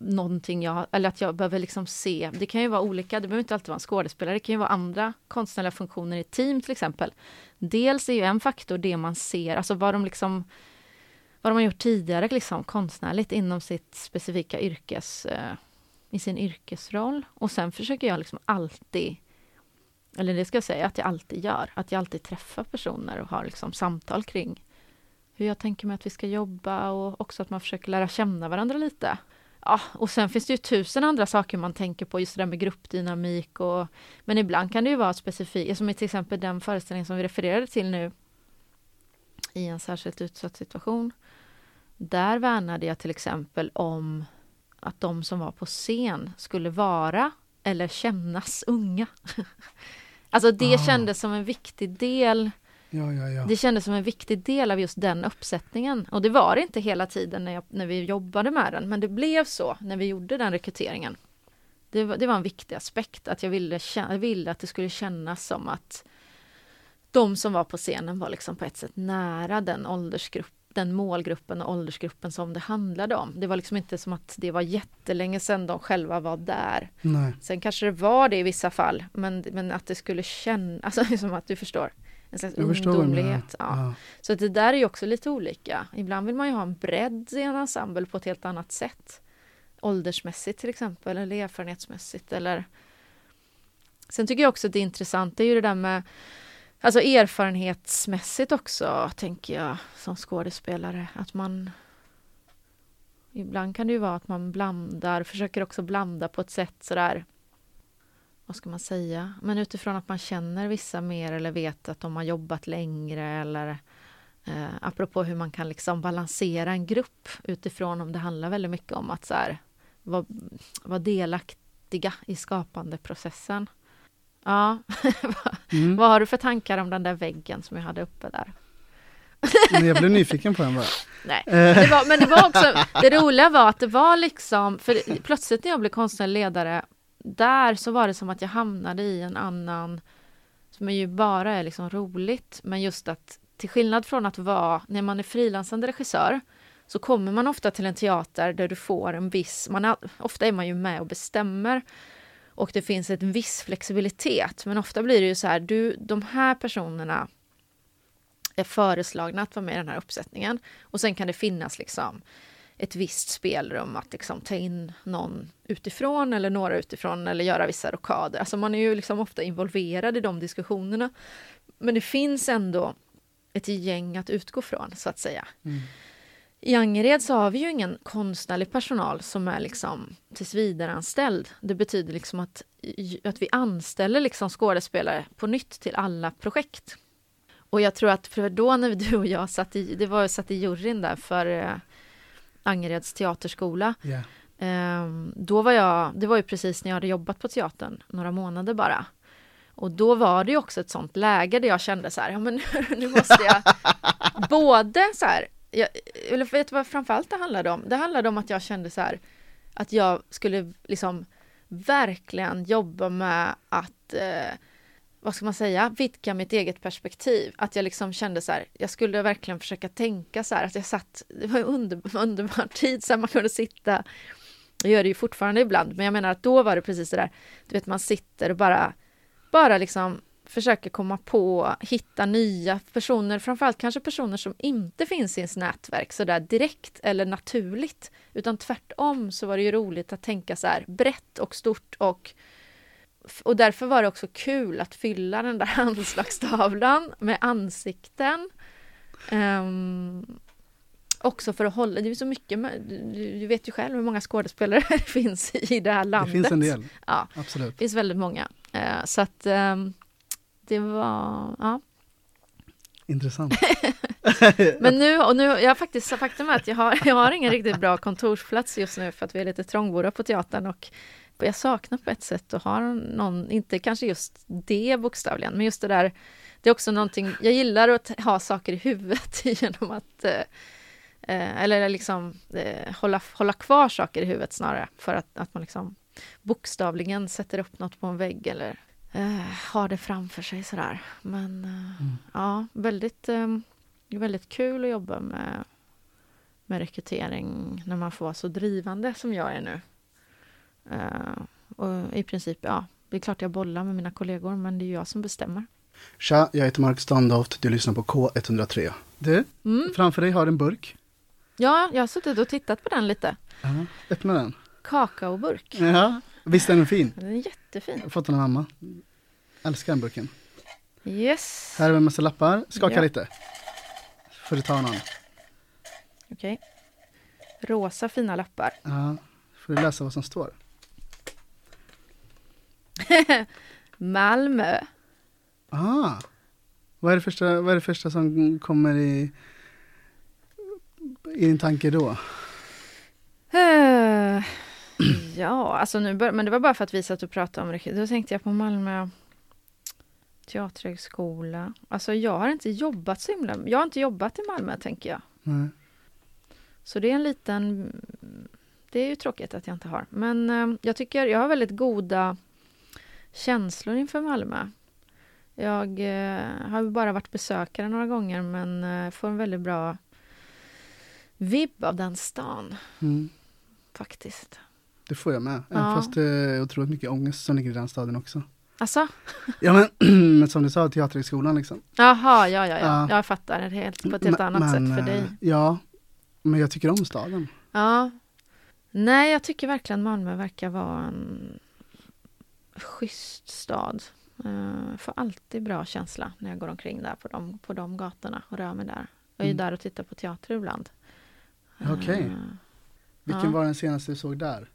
någonting jag, eller att jag behöver liksom se, det kan ju vara olika, det behöver inte alltid vara en skådespelare, det kan ju vara andra konstnärliga funktioner i team till exempel. Dels är ju en faktor det man ser, alltså vad de liksom vad de har gjort tidigare liksom konstnärligt inom sitt specifika yrkes, eh, i sin yrkesroll. Och sen försöker jag liksom alltid, eller det ska jag säga att jag alltid gör, att jag alltid träffar personer och har liksom samtal kring hur jag tänker mig att vi ska jobba och också att man försöker lära känna varandra lite. Ja, och sen finns det ju tusen andra saker man tänker på, just det där med gruppdynamik och Men ibland kan det ju vara specifikt, som i till exempel den föreställning som vi refererade till nu i en särskilt utsatt situation. Där värnade jag till exempel om att de som var på scen skulle vara eller kännas unga. alltså det Ah. kändes som en viktig del Ja, ja, ja. det kändes som en viktig del av just den uppsättningen. Och det var det inte hela tiden när, jag, när vi jobbade med den, men det blev så när vi gjorde den rekryteringen. Det var, det var en viktig aspekt, att jag ville, jag ville att det skulle kännas som att de som var på scenen var liksom på ett sätt nära den åldersgrupp, den målgruppen och åldersgruppen som det handlade om. Det var liksom inte som att det var jättelänge sedan de själva var där. Nej. Sen kanske det var det i vissa fall, men, men att det skulle kännas, alltså som att du förstår, en slags ungdomlighet. Ja. Ja. Så det där är ju också lite olika. Ibland vill man ju ha en bredd i en ensemble på ett helt annat sätt. Åldersmässigt till exempel, eller erfarenhetsmässigt. Eller... Sen tycker jag också att det är intressant, det är ju det där med Alltså erfarenhetsmässigt också, tänker jag, som skådespelare. Att man... Ibland kan det ju vara att man blandar, försöker också blanda på ett sätt sådär... Vad ska man säga? Men utifrån att man känner vissa mer eller vet att de har jobbat längre eller... Eh, apropå hur man kan liksom balansera en grupp utifrån om det handlar väldigt mycket om att så här, vara, vara delaktiga i skapandeprocessen. Ja, Mm. vad har du för tankar om den där väggen som jag hade uppe där? Jag blev nyfiken på den bara. Nej, det var, men det var också, det roliga var att det var liksom, för plötsligt när jag blev konstnärlig ledare, där så var det som att jag hamnade i en annan, som är ju bara är liksom roligt, men just att till skillnad från att vara, när man är frilansande regissör, så kommer man ofta till en teater där du får en viss, man är, ofta är man ju med och bestämmer, och det finns en viss flexibilitet, men ofta blir det ju så här, du, de här personerna är föreslagna att vara med i den här uppsättningen. Och sen kan det finnas liksom ett visst spelrum att liksom ta in någon utifrån eller några utifrån eller göra vissa rockader. Alltså man är ju liksom ofta involverad i de diskussionerna. Men det finns ändå ett gäng att utgå från, så att säga. Mm. I Angered så har vi ju ingen konstnärlig personal som är liksom tillsvidareanställd. Det betyder liksom att, att vi anställer liksom skådespelare på nytt till alla projekt. Och jag tror att för då när du och jag satt i, det var satt i juryn där för eh, Angereds teaterskola. Ehm, då var jag, det var ju precis när jag hade jobbat på teatern, några månader bara. Och då var det ju också ett sånt läge där jag kände så här, ja men nu måste jag både så här, jag, eller vet du vad framförallt det handlade om? Det handlade om att jag kände så här, att jag skulle liksom verkligen jobba med att eh, vad ska man säga, vidga mitt eget perspektiv. Att jag liksom kände så här, jag skulle verkligen försöka tänka så här, att jag satt, det var en under, underbar tid så här, man kunde sitta, jag gör det ju fortfarande ibland, men jag menar att då var det precis det där, du vet man sitter och bara, bara liksom försöker komma på, hitta nya personer, framförallt kanske personer som inte finns i ens nätverk så där direkt eller naturligt, utan tvärtom så var det ju roligt att tänka så här brett och stort och och därför var det också kul att fylla den där anslagstavlan med ansikten. Ehm, också för att hålla, det är så mycket, du, vet ju själv hur många skådespelare det finns i det här Det landet. finns en del, Ja, absolut. det finns väldigt många. Eh, så att ehm, det var, ja. Intressant. Men nu, och nu, jag faktiskt, faktum är att jag har, jag har ingen riktigt bra kontorsplats just nu för att vi är lite trångbodda på teatern och jag saknar på ett sätt att ha någon, inte kanske just det bokstavligen, men just det där det är också någonting, jag gillar att ha saker i huvudet genom att eh, eh, eller liksom eh, hålla, hålla kvar saker i huvudet snarare för att, att man liksom bokstavligen sätter upp något på en vägg eller eh, har det framför sig sådär. Men eh, Mm. ja, väldigt, eh, väldigt kul att jobba med, med rekrytering när man får vara så drivande som jag är nu. Eh, och i princip, ja, det är klart jag bollar med mina kollegor men det är ju jag som bestämmer. Tja, jag heter Mark Standoft. Du lyssnar på K103. Du, Mm. framför dig har en burk. Ja, jag har suttit och tittat på den lite. Ja, öppna den. Kakaoburk. Ja, visst är den fin? Den är jättefin. Jag har fått den av mamma. Älskar den burken. Yes. Här har vi en massa lappar. Skaka Ja. lite. Får du ta någon. Okej. Rosa fina lappar. Ja, får du läsa vad som står. Malmö. Ah, vad är det första, vad är det första som kommer i, i din tanke då? Eh, ja, alltså nu bör, men det var bara för att vi satt och pratade om det. Då tänkte jag på Malmö teaterhögskola. Alltså jag har inte jobbat så himla... Jag har inte jobbat i Malmö, tänker jag. Nej. Så det är en liten... Det är ju tråkigt att jag inte har. Men eh, jag tycker jag har väldigt goda känslor inför Malmö. Jag eh, har bara varit besökare några gånger men eh, får en väldigt bra vibb av den stan Mm, faktiskt. det får jag med. Även Ja. fast det är otroligt mycket ångest som ligger i den staden också. Alltså? Ja men, men som du sa, Teaterhögskolan liksom. Jaha, ja, ja, ja. Ja. Jag fattar det helt, på ett helt Men- annat men, sätt för dig. eh, Ja, men jag tycker om staden. Ja. Nej, jag tycker verkligen Malmö verkar vara en schysst stad. Uh, får alltid bra känsla när jag går omkring där på de, på de gatorna och rör mig där. Jag är ju Mm. där och tittar på teater ibland. Okej. Eh, Vilken Ja. var den senaste du såg där?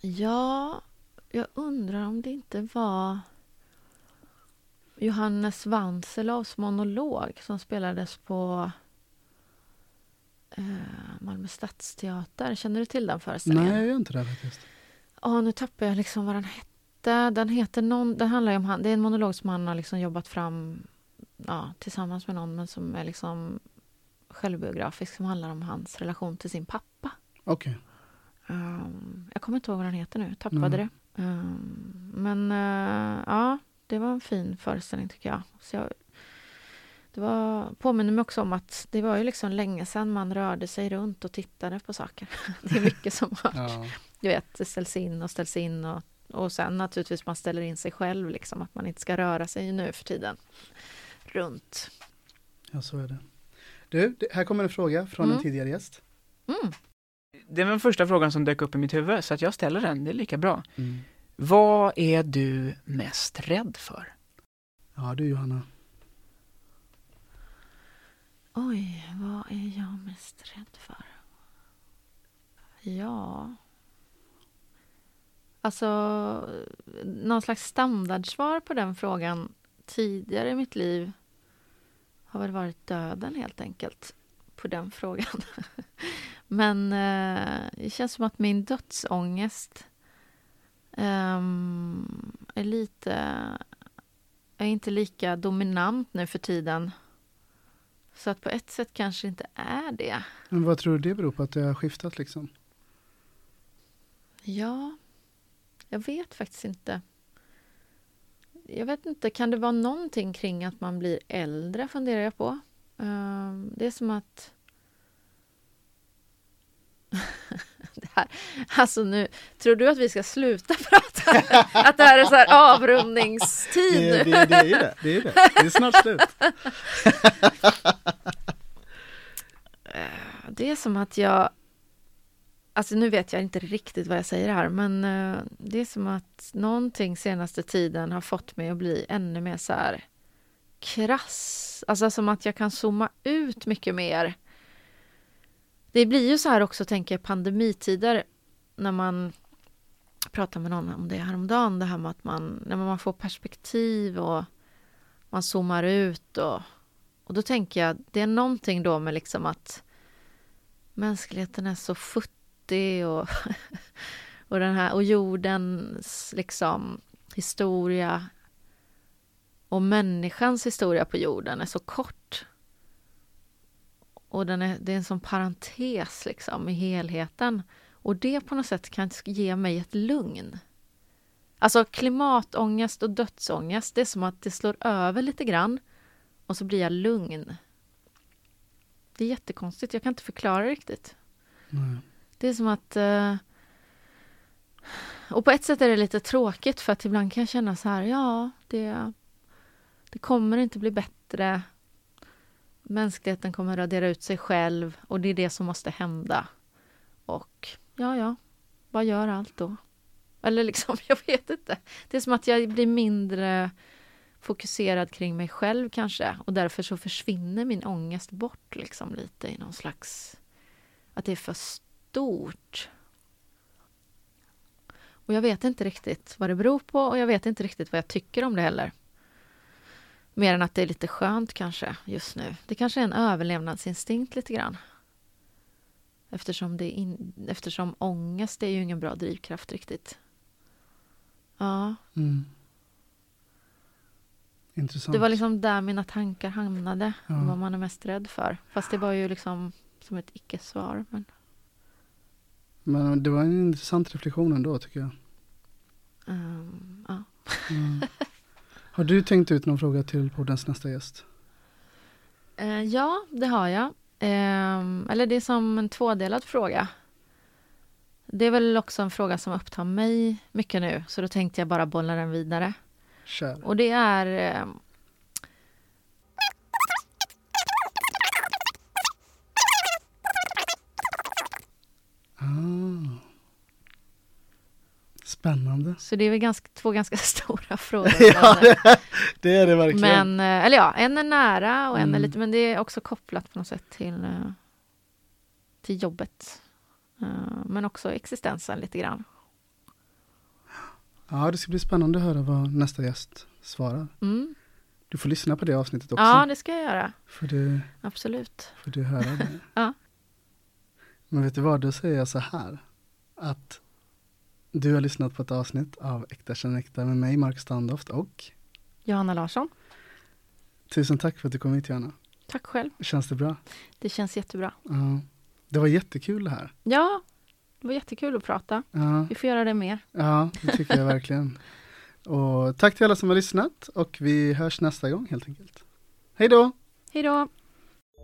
ja, jag undrar om det inte var Johannes Wanselovs monolog som spelades på eh, Malmö stadsteater. Känner du till den föreställningen? Nej, jag gör inte det faktiskt. Ja, nu tappar jag liksom vad den hette. Den heter någon, den handlar om han, det är en monolog som han har liksom jobbat fram ja, tillsammans med någon men som är liksom självbiografisk som handlar om hans relation till sin pappa. Okej. Ehm, jag kommer inte ihåg vad den heter nu, tappade Mm. det. Ehm, men eh, ja, det var en fin föreställning tycker jag. Så jag det var, påminner mig också om att det var ju liksom länge sedan man rörde sig runt och tittade på saker. Det är mycket som har Ja. du vet, det ställs in och ställs in och, och sen naturligtvis man ställer in sig själv liksom att man inte ska röra sig nu för tiden runt. ja, så är det. Du, här kommer en fråga från Mm. en tidigare gäst. Mm. Det var den första frågan som dök upp i mitt huvud, så att jag ställer den, det är lika bra. Mm. Vad är du mest rädd för? Ja, du Johanna. Oj, vad är jag mest rädd för? Ja... Alltså, någon slags standardsvar på den frågan tidigare i mitt liv har väl varit döden helt enkelt på den frågan. Men eh, det känns som att min dödsångest ehm, är lite... är inte lika dominant nu för tiden. Så att på ett sätt kanske inte är det. Men vad tror du det beror på att det har skiftat liksom? Ja, jag vet faktiskt inte. Jag vet inte, kan det vara någonting kring att man blir äldre, funderar jag på. Ehm, Det är som att... det här, alltså nu, tror du att vi ska sluta prata? Att det här är så här avrundningstid Det, det, det är ju det. Det är, det. det är snart slut. Det är som att jag... Alltså nu vet jag inte riktigt vad jag säger här, men eh, det är som att någonting senaste tiden har fått mig att bli ännu mer så här krass. Alltså som att jag kan zooma ut mycket mer. Det blir ju så här också, tänker jag, pandemitider när man pratar med någon om det häromdagen, det här med att man, när man får perspektiv och man zoomar ut och, och då tänker jag, det är någonting då med liksom att mänskligheten är så futtig och, och, den här, och jordens liksom historia Och människans historia på jorden är så kort. Och den är, det är en sån parentes liksom i helheten. Och det på något sätt kan ge mig ett lugn. Alltså klimatångest och dödsångest, det är som att det slår över lite grann och så blir jag lugn. Det är jättekonstigt, jag kan inte förklara riktigt. Nej. Det är som att... eh, och på ett sätt är det lite tråkigt för att ibland kan jag känna så här, ja, det, det kommer inte bli bättre. Mänskligheten kommer radera ut sig själv och det är det som måste hända. Och ja, ja, vad gör allt då? Eller liksom, jag vet inte. Det är som att jag blir mindre fokuserad kring mig själv kanske och därför så försvinner min ångest bort liksom lite i någon slags... Att det är för stort. Och jag vet inte riktigt vad det beror på och jag vet inte riktigt vad jag tycker om det heller. Mer än att det är lite skönt kanske just nu. Det kanske är en överlevnadsinstinkt lite grann. Eftersom, det in, eftersom ångest är ju ingen bra drivkraft riktigt. Ja, Mm. Intressant. det var liksom där mina tankar hamnade. Ja. Vad man är mest rädd för. Fast det var ju liksom som ett icke-svar. Men, Men det var en intressant reflektion ändå tycker jag. ehm, ja. Mm. Har du tänkt ut någon fråga till poddens nästa gäst? Eh, ja, det har jag. Ehm, eller det är som en tvådelad fråga. Det är väl också en fråga som upptar mig mycket nu, så då tänkte jag bara bolla den vidare. Kör. Och det är... Ah. Spännande. så det är väl ganska, två ganska stora frågor. ja, men, det, är det verkligen. men, eh, eller ja, en är nära och en är Mm. lite, men det är också kopplat på något sätt till, eh, till jobbet. Eh, Men också existensen lite grann. Ja, det ska bli spännande att höra vad nästa gäst svarar. Mm. Du får lyssna på det avsnittet också. Ja, det ska jag göra. Får du, Absolut. får du höra det. Ja. Men vet du vad, då säger jag så här. Att du har lyssnat på ett avsnitt av Äkta känner äkta med mig, Mark Standoft och Johanna Larsson. tusen tack för att du kom hit Johanna. Tack själv. Känns det bra? Det känns jättebra. Ja. Det var jättekul det här. Ja, det var jättekul att prata. Ja, Vi får göra det mer. ja det tycker jag verkligen. Och tack till alla som har lyssnat och vi hörs nästa gång helt enkelt. Hej då! Hej då!